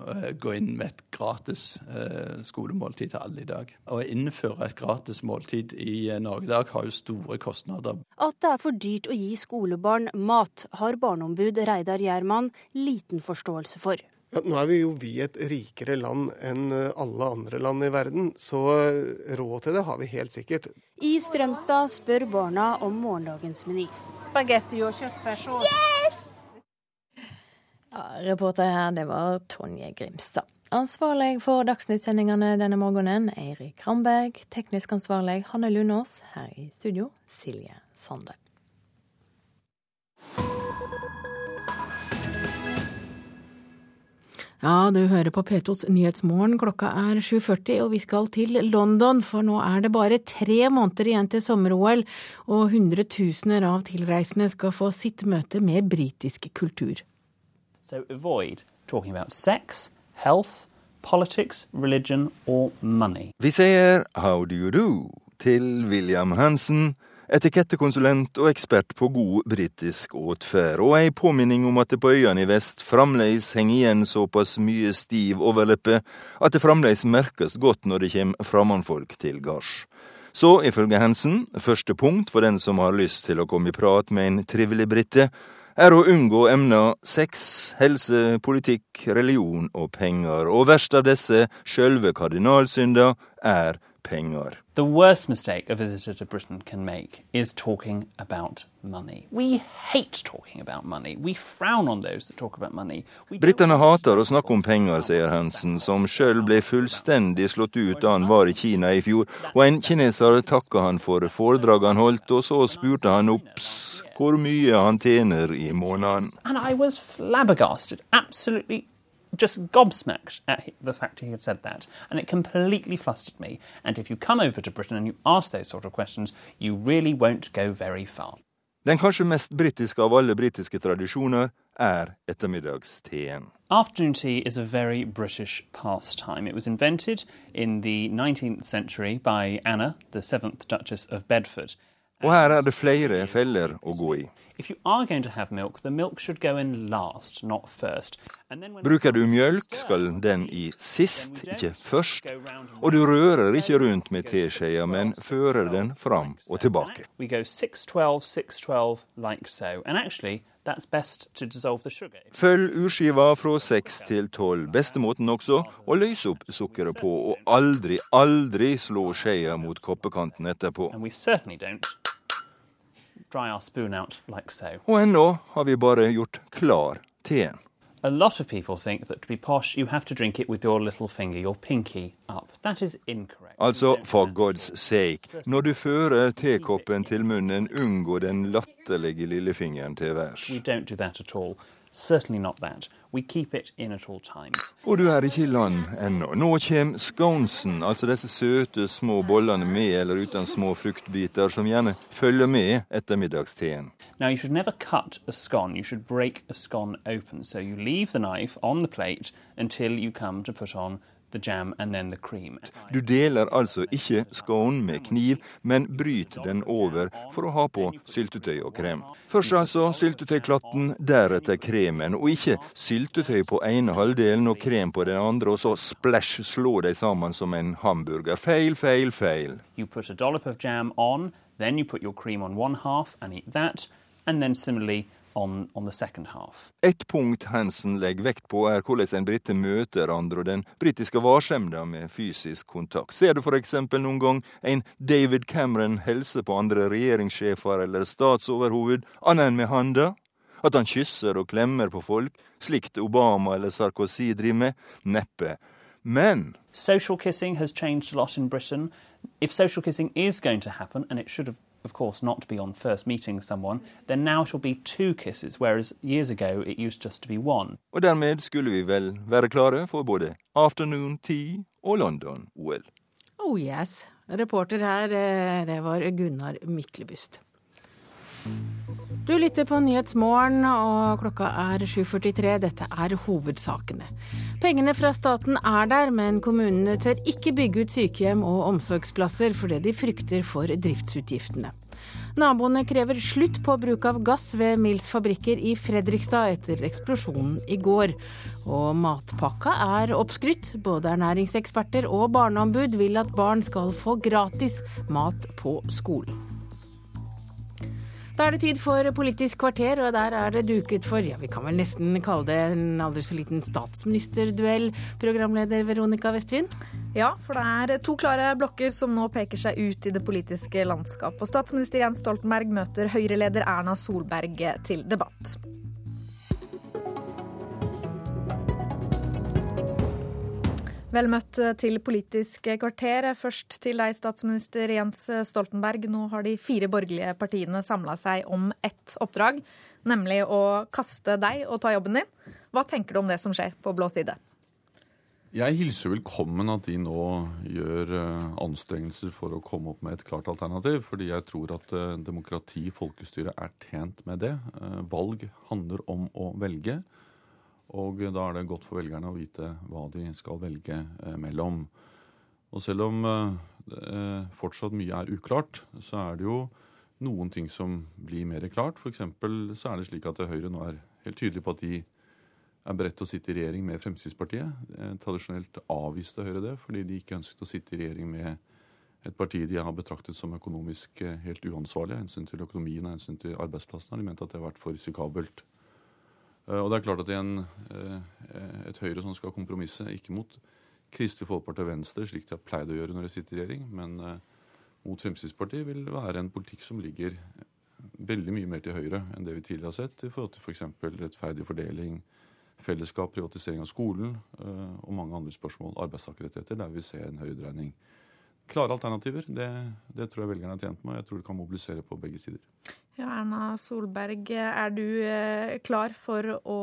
uh, gå inn med et gratis uh, skolemåltid til alle i dag. Å innføre et gratis måltid i Norge i dag har jo store kostnader. At det er for dyrt å gi skolebarn mat, har barneombud Reidar Gjerman liten forståelse for. Ja, nå er vi jo vi et rikere land enn alle andre land i verden, så råd til det har vi helt sikkert. I Strømstad spør barna om morgendagens meny. Spagetti og kjøttfærs. Yes! Ja, reporter her, det var Tonje Grimstad. Ansvarlig for Dagsnytt-sendingene denne morgenen, Eirik Ramberg. Teknisk ansvarlig, Hanne Lunås. Her i studio, Silje Sande. Ja, du hører på P2s Nyhetsmorgen. Klokka er 7.40 og vi skal til London, for nå er det bare tre måneder igjen til sommer-OL, og hundretusener av tilreisende skal få sitt møte med britisk kultur. So avoid talking about sex, health, politics, religion or money. Vi sier how do you do til William Hansen, etikettekonsulent og ekspert på god britisk åtferd, og ei påminning om at det på øyene i vest fremdeles henger igjen såpass mye stiv overleppe at det fremdeles merkes godt når det kommer fremmedfolk til gards. Så, ifølge Hansen, første punkt for den som har lyst til å komme i prat med en trivelig brite, er å unngå emna sex, helse, politikk, religion og penger, og verst av disse, sjølve kardinalsynda, er penger. The worst mistake a visitor to Britain can make is talking about money. We hate talking about money. We frown on those that talk about money. Britene hater å snakke om penger, sier Hansen, som sjøl ble fullstendig slått ut da han var i Kina i fjor, og en kineser takka han for foredraget han holdt, og så spurte han obs hvor mye han tjener i måneden. And I was flabbergasted, absolutely just gobsmacked at the fact he had said that. And it completely flustered me. And if you come over to Britain and you ask those sort of questions, you really won't go very far. Den kanskje mest britiske av alle britiske tradisjoner er ettermiddagsteen. Afternoon tea is a very British pastime. It was invented in the 19th century by Anna, the seventh Duchess of Bedford. Og her er det flere feller å gå i. If you are going to have milk, the milk should go in last. Bruker du mjølk, skal den i sist, ikke først. Og du rører ikke rundt med teskjea, men fører den fram og tilbake. We go 6-12, 6-12, like so. And actually, that's best to dissolve the sugar. Følg urskiva fra seks til tolv. Beste måten også å løse opp sukkeret på, og aldri, aldri slå skjea mot koppekanten etterpå. And we certainly don't dry our spoon out like so. Og ennå har vi bare gjort klar teen. A lot of people think that to be posh, you have to drink it with your little finger, your pinky up. That is incorrect. Altså, for God's sake, når du fører tekoppen til munnen, unngå den latterlige lillefingeren til værs. We don't do that at all. Certainly not that. We keep it in at all times. Og du er ikke i land ennå. Nå kommer sconesen, altså disse søte små bollene med eller uten små fruktbiter som gjerne følger med ettermiddagsteen. Now you should never cut a scone. You should break a scone open. So you leave the knife on the plate until you come to put on Du deler altså ikke skånen med kniv, men bryter den over for å ha på syltetøy og krem. Først altså syltetøyklatten, deretter kremen, og ikke syltetøy på ene halvdelen og krem på den andre, og så splash slå de sammen som en hamburger. Feil, feil, feil. You put a dollop of jam on, then you put your cream on one half and eat that, and then similarly on, on. Et punkt Hansen legger vekt på, er hvordan en brite møter andre og den britiske varsemda med fysisk kontakt. Ser du f.eks. noen gang en David Cameron helse på andre regjeringssjefer eller statsoverhoved, annet enn med handa? At han kysser og klemmer på folk, slikt Obama eller Sarkozy driver med? Neppe. Men Social kissing has changed a lot in Britain. If social kissing is going to happen, and it should have of course, not be on first meeting someone, then now it'll be two kisses, whereas years ago it used just to be one. Og dermed skulle vi vel være klare for både afternoon tea og London-OL. Oh yes. Reporter her, eh, det var Gunnar Myklebust. Du lytter på Nyhetsmorgen, og klokka er 7.43. Dette er hovedsakene. Pengene fra staten er der, men kommunene tør ikke bygge ut sykehjem og omsorgsplasser fordi de frykter for driftsutgiftene. Naboene krever slutt på bruk av gass ved Mills fabrikker i Fredrikstad etter eksplosjonen i går. Og matpakka er oppskrytt. Både ernæringseksperter og barneombud vil at barn skal få gratis mat på skolen. Da er det tid for Politisk kvarter, og der er det duket for, ja vi kan vel nesten kalle det en aldri så liten statsministerduell, programleder Veronica Westrin? Ja, for det er to klare blokker som nå peker seg ut i det politiske landskap. Og statsminister Jens Stoltenberg møter Høyre-leder Erna Solberg til debatt. Vel møtt til Politisk kvarter. Først til deg, statsminister Jens Stoltenberg. Nå har de fire borgerlige partiene samla seg om ett oppdrag, nemlig å kaste deg og ta jobben din. Hva tenker du om det som skjer på blå side? Jeg hilser velkommen at de nå gjør eh, anstrengelser for å komme opp med et klart alternativ. Fordi jeg tror at eh, demokrati, folkestyre, er tjent med det. Eh, valg handler om å velge. Og da er det godt for velgerne å vite hva de skal velge eh, mellom. Og selv om eh, fortsatt mye er uklart, så er det jo noen ting som blir mer klart. F.eks. så er det slik at Høyre nå er helt tydelig på at de er beredt til å sitte i regjering med Fremskrittspartiet. Eh, tradisjonelt avviste Høyre det, fordi de ikke ønsket å sitte i regjering med et parti de har betraktet som økonomisk helt uansvarlig av hensyn til økonomien og hensyn til arbeidsplassene. De mente at det har vært for risikabelt. Eh, og det er klart at en, eh, et Høyre som skal kompromisse, ikke mot Kristelig Folkeparti og Venstre, slik de har pleid å gjøre når de sitter i regjering, men eh, mot Fremskrittspartiet, vil være en politikk som ligger veldig mye mer til høyre enn det vi tidligere har sett, i forhold til f.eks. For rettferdig fordeling, fellesskap, privatisering av skolen og mange andre spørsmål, arbeidstakerrettigheter, der vi ser en høyredreining. Klare alternativer, det, det tror jeg velgerne er tjent med, og jeg tror det kan mobilisere på begge sider. Ja, Erna Solberg, er du eh, klar for å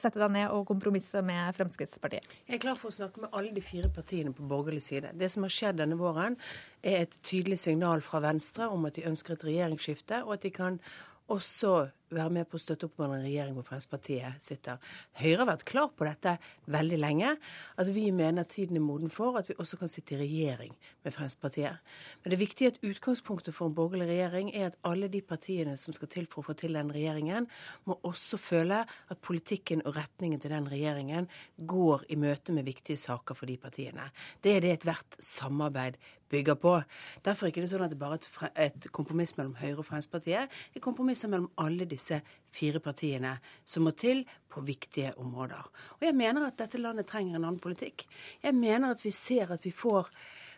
sette deg ned og kompromisse med Fremskrittspartiet? Jeg er klar for å snakke med alle de fire partiene på borgerlig side. Det som har skjedd denne våren, er et tydelig signal fra Venstre om at de ønsker et regjeringsskifte, og at de kan også være med på å støtte opp om en regjering hvor Fremskrittspartiet sitter. Høyre har vært klar på dette veldig lenge. At vi mener tiden er moden for at vi også kan sitte i regjering med Fremskrittspartiet. Men det er viktig at utgangspunktet for en borgerlig regjering er at alle de partiene som skal til for å få til den regjeringen, må også føle at politikken og retningen til den regjeringen går i møte med viktige saker for de partiene. Det er det ethvert samarbeid bygger på. Derfor er det ikke sånn at det bare er et kompromiss mellom Høyre og Fremskrittspartiet. Det er kompromisser mellom alle disse fire partiene som må til på viktige områder. Og jeg mener at dette landet trenger en annen politikk. Jeg mener at vi ser at vi får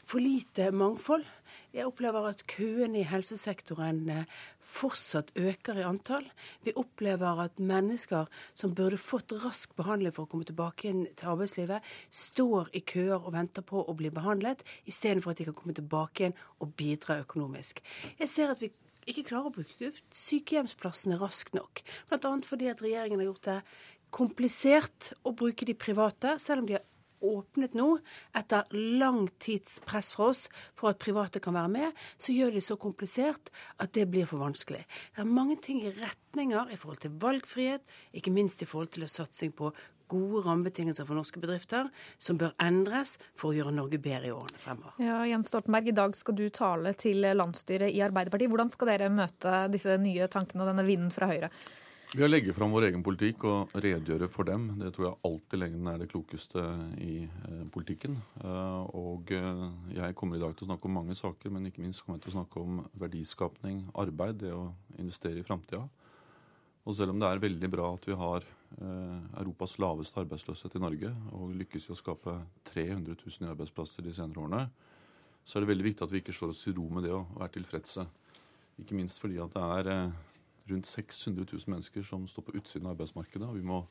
for lite mangfold. Jeg opplever at køene i helsesektoren eh, fortsatt øker i antall. Vi opplever at mennesker som burde fått rask behandling for å komme tilbake inn til arbeidslivet, står i køer og venter på å bli behandlet, istedenfor at de kan komme tilbake igjen og bidra økonomisk. Jeg ser at vi ikke klarer å bruke ut sykehjemsplassene raskt nok. Bl.a. fordi at regjeringen har gjort det komplisert å bruke de private, selv om de har åpnet nå, etter lang tids press fra oss for at private kan være med, så gjør de det så komplisert at det blir for vanskelig. Det er mange ting i retninger i forhold til valgfrihet, ikke minst i forhold til satsing på gode rammebetingelser for norske bedrifter som bør endres for å gjøre Norge bedre i årene fremover. Ja, Jens Stoltenberg, i dag skal du tale til landsstyret i Arbeiderpartiet. Hvordan skal dere møte disse nye tankene og denne vinden fra Høyre? Vi har legge fram vår egen politikk og redegjøre for dem. Det tror jeg alltid lengden er det klokeste i eh, politikken. Eh, og eh, jeg kommer i dag til å snakke om mange saker, men ikke minst kommer jeg til å snakke om verdiskapning, arbeid, det å investere i framtida. Og selv om det er veldig bra at vi har Europas laveste arbeidsløshet i Norge, og lykkes i å skape 300 000 nye arbeidsplasser de senere årene, så er det veldig viktig at vi ikke slår oss i ro med det og er tilfredse. Ikke minst fordi at det er rundt 600 000 mennesker som står på utsiden av arbeidsmarkedet. og Vi må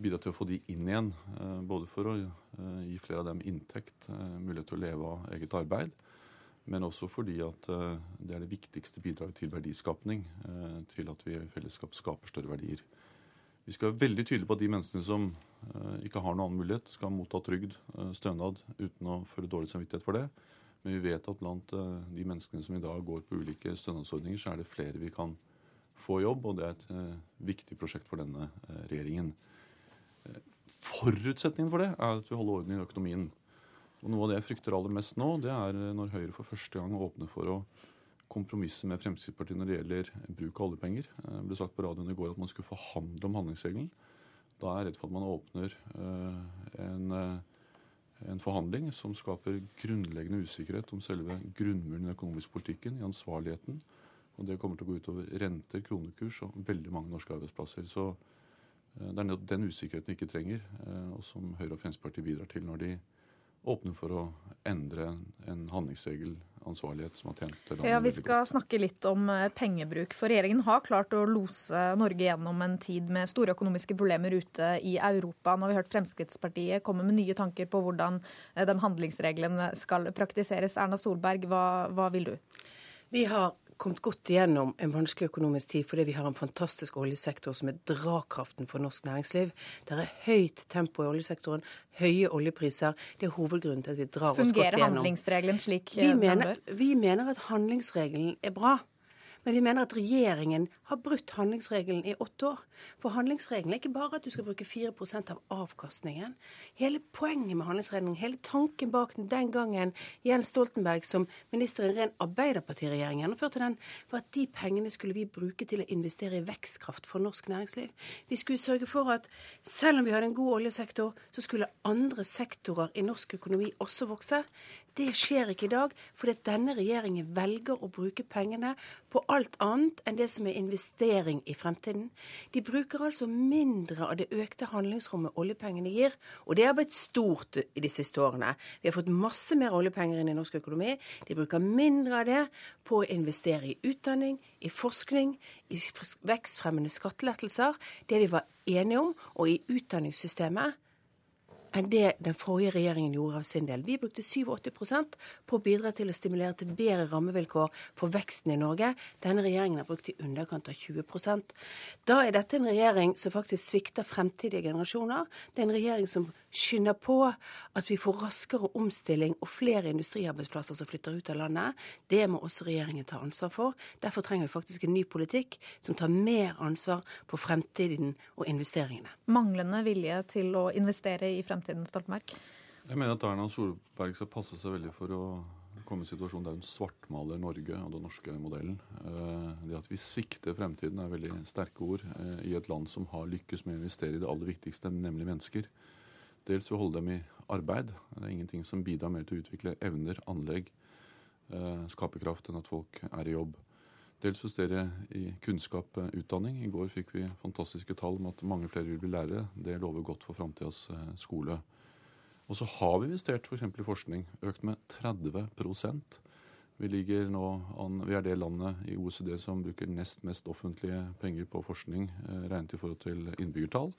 bidra til å få de inn igjen, eh, både for å eh, gi flere av dem inntekt, eh, mulighet til å leve av eget arbeid, men også fordi at det er det viktigste bidraget til verdiskapning, til at vi i fellesskap skaper større verdier. Vi skal være veldig tydelige på at de menneskene som ikke har noen annen mulighet, skal motta trygd, stønad, uten å føre dårlig samvittighet for det. Men vi vet at blant de menneskene som i dag går på ulike stønadsordninger, så er det flere vi kan få jobb, og det er et eh, viktig prosjekt for denne eh, regjeringen. Eh, forutsetningen for det er at vi holder orden i økonomien. Og Noe av det jeg frykter aller mest nå, det er når Høyre for første gang åpner for å kompromisse med Fremskrittspartiet når det gjelder bruk av oljepenger. Det ble sagt på radioen i går at man skulle forhandle om handlingsregelen. Da er jeg redd for at man åpner en, en forhandling som skaper grunnleggende usikkerhet om selve grunnmuren i den økonomiske politikken, i ansvarligheten og det kommer til å gå utover renter, kronekurs og veldig mange norske arbeidsplasser. Så eh, det er den usikkerheten vi ikke trenger, eh, og som Høyre og Fremskrittspartiet bidrar til når de åpner for å endre en handlingsregel, ansvarlighet, som har tjent landet Ja, Vi skal snakke litt om eh, pengebruk. For regjeringen har klart å lose Norge gjennom en tid med store økonomiske problemer ute i Europa. Nå har vi hørt Fremskrittspartiet komme med nye tanker på hvordan den handlingsregelen skal praktiseres. Erna Solberg, hva, hva vil du? Vi har kommet godt igjennom en vanskelig økonomisk tid fordi vi har en fantastisk oljesektor som er drakraften for norsk næringsliv. Det er høyt tempo i oljesektoren, høye oljepriser. Det er hovedgrunnen til at vi drar Fungerer oss godt igjennom. Fungerer handlingsregelen slik vi den bør? Vi mener at handlingsregelen er bra. Men vi mener at regjeringen har brutt handlingsregelen i åtte år. For handlingsregelen er ikke bare at du skal bruke 4% av avkastningen. Hele poenget med handlingsregelen, hele tanken bak den den gangen Jens Stoltenberg som minister i en ren Arbeiderpartiregjering gjennomførte den, var at de pengene skulle vi bruke til å investere i vekstkraft for norsk næringsliv. Vi skulle sørge for at selv om vi hadde en god oljesektor, så skulle andre sektorer i norsk økonomi også vokse. Det skjer ikke i dag, fordi denne regjeringen velger å bruke pengene på alt annet enn det som er investering i fremtiden. De bruker altså mindre av det økte handlingsrommet oljepengene gir, og det har blitt stort i de siste årene. Vi har fått masse mer oljepenger inn i norsk økonomi. De bruker mindre av det på å investere i utdanning, i forskning, i vekstfremmende skattelettelser, det vi var enige om, og i utdanningssystemet enn det den forrige regjeringen gjorde av sin del. Vi brukte 87% på å bidra til å stimulere til bedre rammevilkår for veksten i Norge. Denne regjeringen har brukt i underkant av 20% Da er dette en regjering som faktisk svikter fremtidige generasjoner. Det er en regjering som skynder på at vi får raskere omstilling og flere industriarbeidsplasser som flytter ut av landet. Det må også regjeringen ta ansvar for. Derfor trenger vi faktisk en ny politikk som tar mer ansvar for fremtiden og investeringene. Manglende vilje til å investere i fremtiden fremtiden, Stoltenberg? Jeg mener at Erna Solberg skal passe seg veldig for å komme i en situasjon der hun svartmaler Norge og den norske modellen. Eh, det at vi svikter fremtiden er veldig sterke ord eh, i et land som har lykkes med å investere i det aller viktigste, nemlig mennesker. Dels ved å holde dem i arbeid. Det er ingenting som bidrar mer til å utvikle evner, anlegg, eh, skaperkraft enn at folk er i jobb. Dels justere i kunnskap, utdanning. I går fikk vi fantastiske tall om at mange flere vil bli lærere. Det lover godt for framtidas skole. Og så har vi investert f.eks. For i forskning. Økt med 30% vi, ligger nå an, vi er det landet i OECD som bruker nest mest offentlige penger på forskning eh, regnet i forhold til innbyggertall.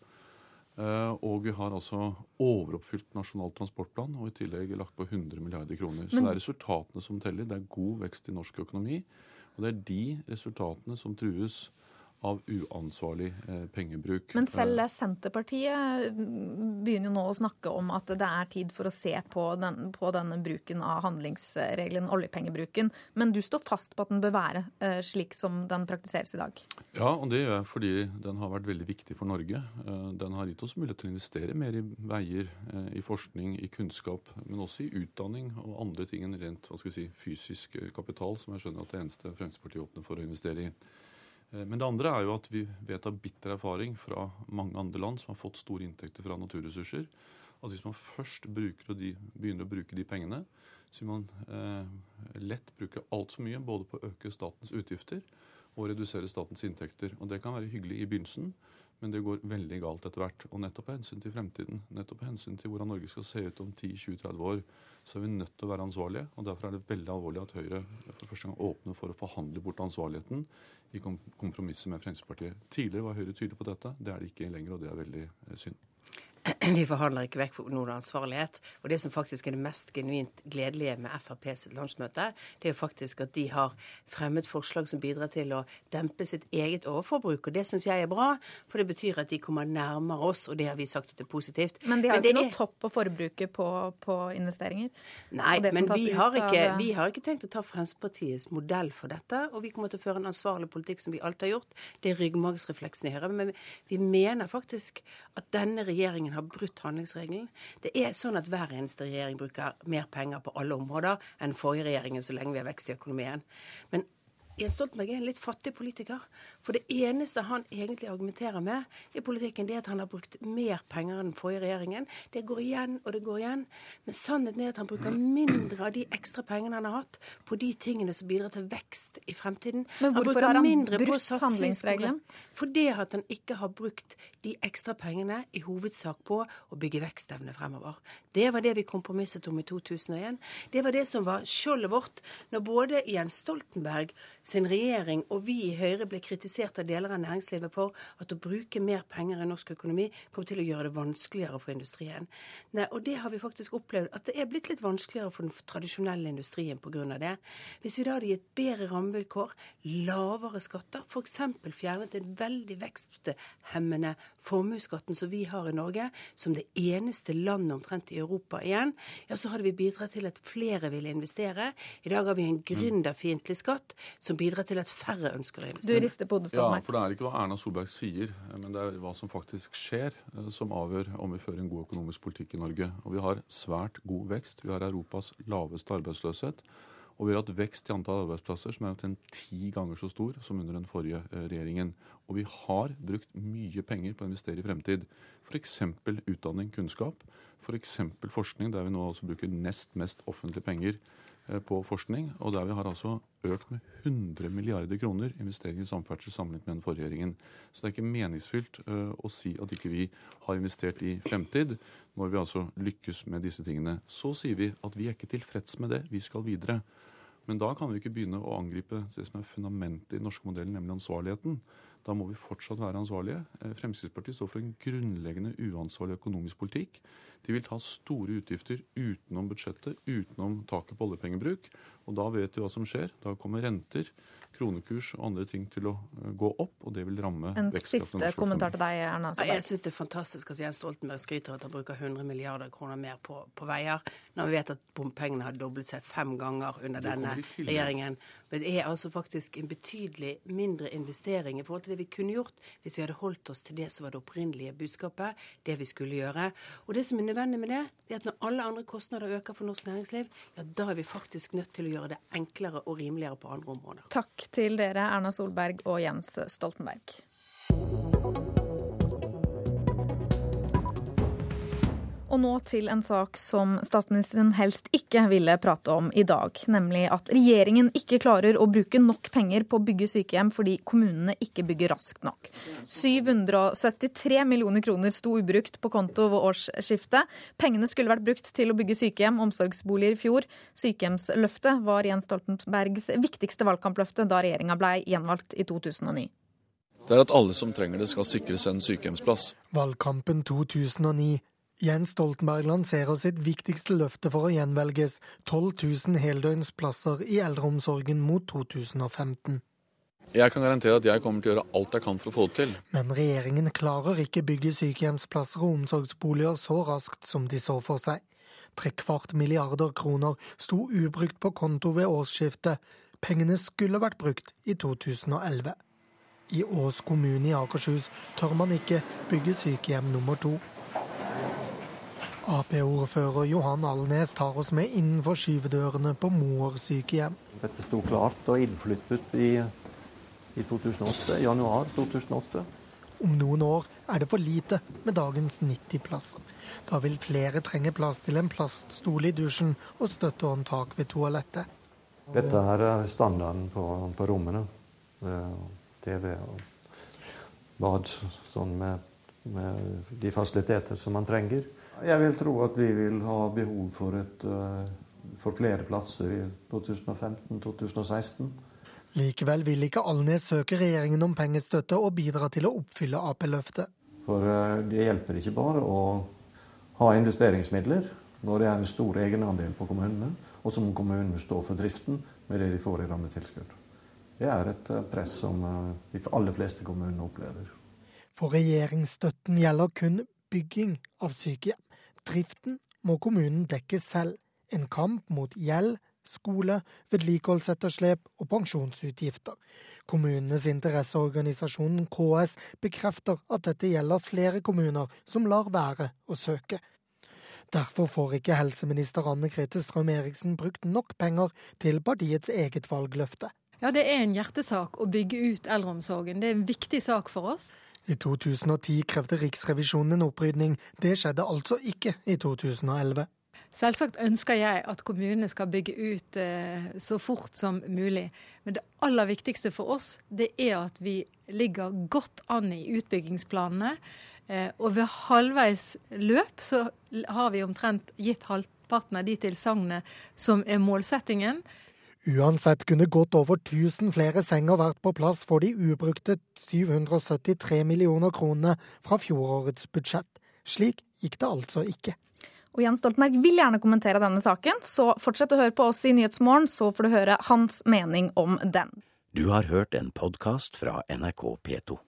Eh, og vi har altså overoppfylt Nasjonal transportplan og i tillegg lagt på 100 milliarder kroner. Så det er resultatene som teller. Det er god vekst i norsk økonomi. Og det er de resultatene som trues av uansvarlig eh, pengebruk. Men selv Senterpartiet begynner jo nå å snakke om at det er tid for å se på, den, på denne bruken av handlingsregelen, oljepengebruken. Men du står fast på at den bør være eh, slik som den praktiseres i dag? Ja, og det gjør jeg fordi den har vært veldig viktig for Norge. Eh, den har gitt oss mulighet til å investere mer i veier, i forskning, i kunnskap, men også i utdanning og andre ting enn rent hva skal vi si, fysisk kapital, som jeg skjønner at det eneste Fremskrittspartiet åpner for å investere i. Eh, men det andre er jo at vi vet av bitter erfaring fra mange andre land som har fått store inntekter fra naturressurser, at hvis man først de, begynner å bruke de pengene, så vil man eh, lett bruke altfor mye både på å øke statens utgifter og redusere statens inntekter. Og Det kan være hyggelig i begynnelsen, men det går veldig galt etter hvert. Og nettopp av hensyn til fremtiden, nettopp av hensyn til hvordan Norge skal se ut om 10-20-30 år, så er vi nødt til å være ansvarlige. og Derfor er det veldig alvorlig at Høyre for første gang åpner for å forhandle bort ansvarligheten i kompromisset med Fremskrittspartiet. Tidligere var Høyre tydelig på dette. Det er det ikke lenger, og det er veldig eh, synd. Vi forhandler ikke vekk noen ansvarlighet. Og det som faktisk er det mest genuint gledelige med Frp sitt landsmøte, det er jo faktisk at de har fremmet forslag som bidrar til å dempe sitt eget overforbruk. Og det syns jeg er bra, for det betyr at de kommer nærmere oss, og det har vi sagt at det er positivt. Men de har men ikke noe topp på forbruket på, på investeringer? Nei, men vi har, ikke, vi har, ikke, tenkt å ta Fremskrittspartiets modell for dette, og vi kommer til å føre en ansvarlig politikk som vi alltid har gjort. Det er ryggmargsrefleksen i Høyre. Men vi mener faktisk at denne regjeringen har brutt handlingsregelen. Det er sånn at hver eneste regjering bruker mer penger på alle områder enn forrige regjeringen så lenge vi har vekst i økonomien. Men Jens Stoltenberg er en litt fattig politiker. For det eneste han egentlig argumenterer med i politikken, det er at han har brukt mer penger enn den forrige regjeringen. Det går igjen og det går igjen. Men sannheten er at han bruker mindre av de ekstra pengene han har hatt, på de tingene som bidrar til vekst i fremtiden. Men hvorfor har han brukt handlingsregelen? Fordi at han ikke har brukt de ekstra pengene i hovedsak på å bygge vekstevne fremover. Det var det vi kompromisset om i 2001. Det var det som var skjoldet vårt når både Jens Stoltenberg sin regjering og vi i Høyre ble kritisert av deler av næringslivet for at å bruke mer penger i norsk økonomi kom til å gjøre det vanskeligere for industrien. Nei, og det har vi faktisk opplevd, at det er blitt litt vanskeligere for den tradisjonelle industrien pga. det. Hvis vi da hadde gitt bedre rammevilkår, lavere skatter, f.eks. fjernet den veldig veksthemmende formuesskatten som vi har i Norge, som det eneste landet omtrent i Europa igjen, ja, så hadde vi bidratt til at flere ville investere. I dag har vi en gründerfiendtlig skatt som som bidrar til at færre ønsker å investere. Du rister på hodet, Ja, for det er ikke hva Erna Solberg sier, men det er hva som faktisk skjer, eh, som avgjør om vi fører en god økonomisk politikk i Norge. Og vi har svært god vekst. Vi har Europas laveste arbeidsløshet. Og vi har hatt vekst i antall arbeidsplasser som er omtrent ti ganger så stor som under den forrige eh, regjeringen. Og vi har brukt mye penger på å investere i fremtid. F.eks. utdanning, kunnskap. F.eks. forskning, der vi nå også bruker nest mest offentlige penger på forskning, og der vi har altså økt med 100 milliarder kroner investering i samferdsel sammenlignet med den forrige regjeringen. Så det er ikke meningsfylt uh, å si at ikke vi har investert i fremtid, når vi altså lykkes med disse tingene. Så sier vi at vi er ikke tilfreds med det, vi skal videre. Men da kan vi ikke begynne å angripe det som er fundamentet i den norske modellen, nemlig ansvarligheten. Da må vi fortsatt være ansvarlige. Eh, Fremskrittspartiet står for en grunnleggende uansvarlig økonomisk politikk. De vil ta store utgifter utenom budsjettet, utenom taket på oljepengebruk. Og da vet vi hva som skjer. Da kommer renter, kronekurs og andre ting til å eh, gå opp, og det vil ramme En siste kommentar til deg, Erna Solberg. Jeg syns det er fantastisk at Jens Stoltenberg skryter av at han bruker 100 milliarder kroner mer på, på, veier, når vi vet at bompengene har doblet seg fem ganger under denne regjeringen. Men det er altså faktisk en betydelig mindre investering i forhold til det vi kunne gjort hvis vi hadde holdt oss til det som var det opprinnelige budskapet, det vi skulle gjøre. Og det som er nødvendig med det, er at når alle andre kostnader øker for norsk næringsliv, ja da er vi faktisk nødt til å gjøre det enklere og rimeligere på andre områder. Takk til dere, Erna Solberg og Jens Stoltenberg. Og nå til en sak som statsministeren helst ikke ville prate om i dag. Nemlig at regjeringen ikke klarer å bruke nok penger på å bygge sykehjem fordi kommunene ikke bygger raskt nok. 773 millioner kroner sto ubrukt på konto ved årsskiftet. Pengene skulle vært brukt til å bygge sykehjem omsorgsboliger i fjor. Sykehjemsløftet var Jens Stoltenbergs viktigste valgkampløfte da regjeringa ble gjenvalgt i 2009. Det er at alle som trenger det skal sikres en sykehjemsplass. Valgkampen 2009 Jens Stoltenberg lanserer sitt viktigste løfte for å gjenvelges 12 000 heldøgnsplasser i eldreomsorgen mot 2015. Jeg kan garantere at jeg kommer til å gjøre alt jeg kan for å få det til. Men regjeringen klarer ikke bygge sykehjemsplasser og omsorgsboliger så raskt som de så for seg. Trekvart milliarder kroner sto ubrukt på konto ved årsskiftet. Pengene skulle vært brukt i 2011. I Ås kommune i Akershus tør man ikke bygge sykehjem nummer to. Ap-ordfører Johan Alnes tar oss med innenfor skyvedørene på Moer sykehjem. Dette sto klart og innflyttet i, i 2008, januar 2008. Om noen år er det for lite med dagens 90 plasser. Da vil flere trenge plass til en plaststol i dusjen og støttehåndtak ved toalettet. Dette er standarden på, på rommene. TV og bad sånn med, med de fasiliteter som man trenger. Jeg vil tro at vi vil ha behov for, et, eh, for flere plasser i 2015-2016. Likevel vil ikke Alnes søke regjeringen om pengestøtte og bidra til å oppfylle Ap-løftet. For eh, det hjelper ikke bare å ha investeringsmidler når det er en stor egenandel på kommunene, og så må kommunene stå for driften med det de får i rammetilskudd. Det er et eh, press som de aller fleste kommunene opplever. For regjeringsstøtten gjelder kun bygging av sykehjem. Driften må kommunen dekke selv. En kamp mot gjeld, skole, vedlikeholdsetterslep og pensjonsutgifter. Kommunenes interesseorganisasjon KS bekrefter at dette gjelder flere kommuner som lar være å søke. Derfor får ikke helseminister Anne Grete Strøm-Eriksen brukt nok penger til partiets eget valgløfte. Ja, Det er en hjertesak å bygge ut eldreomsorgen. Det er en viktig sak for oss. I 2010 krevde Riksrevisjonen en opprydning. Det skjedde altså ikke i 2011. Selvsagt ønsker jeg at kommunene skal bygge ut eh, så fort som mulig. Men det aller viktigste for oss det er at vi ligger godt an i utbyggingsplanene. Eh, og ved halvveis løp så har vi omtrent gitt halvparten av de tilsagnene som er målsettingen. Uansett kunne godt over 1000 flere senger vært på plass for de ubrukte 773 millioner kronene fra fjorårets budsjett. Slik gikk det altså ikke. Og Jens Stoltenberg vil gjerne kommentere denne saken, så fortsett å høre på oss i Nyhetsmorgen, så får du høre hans mening om den. Du har hørt en podkast fra NRK P2.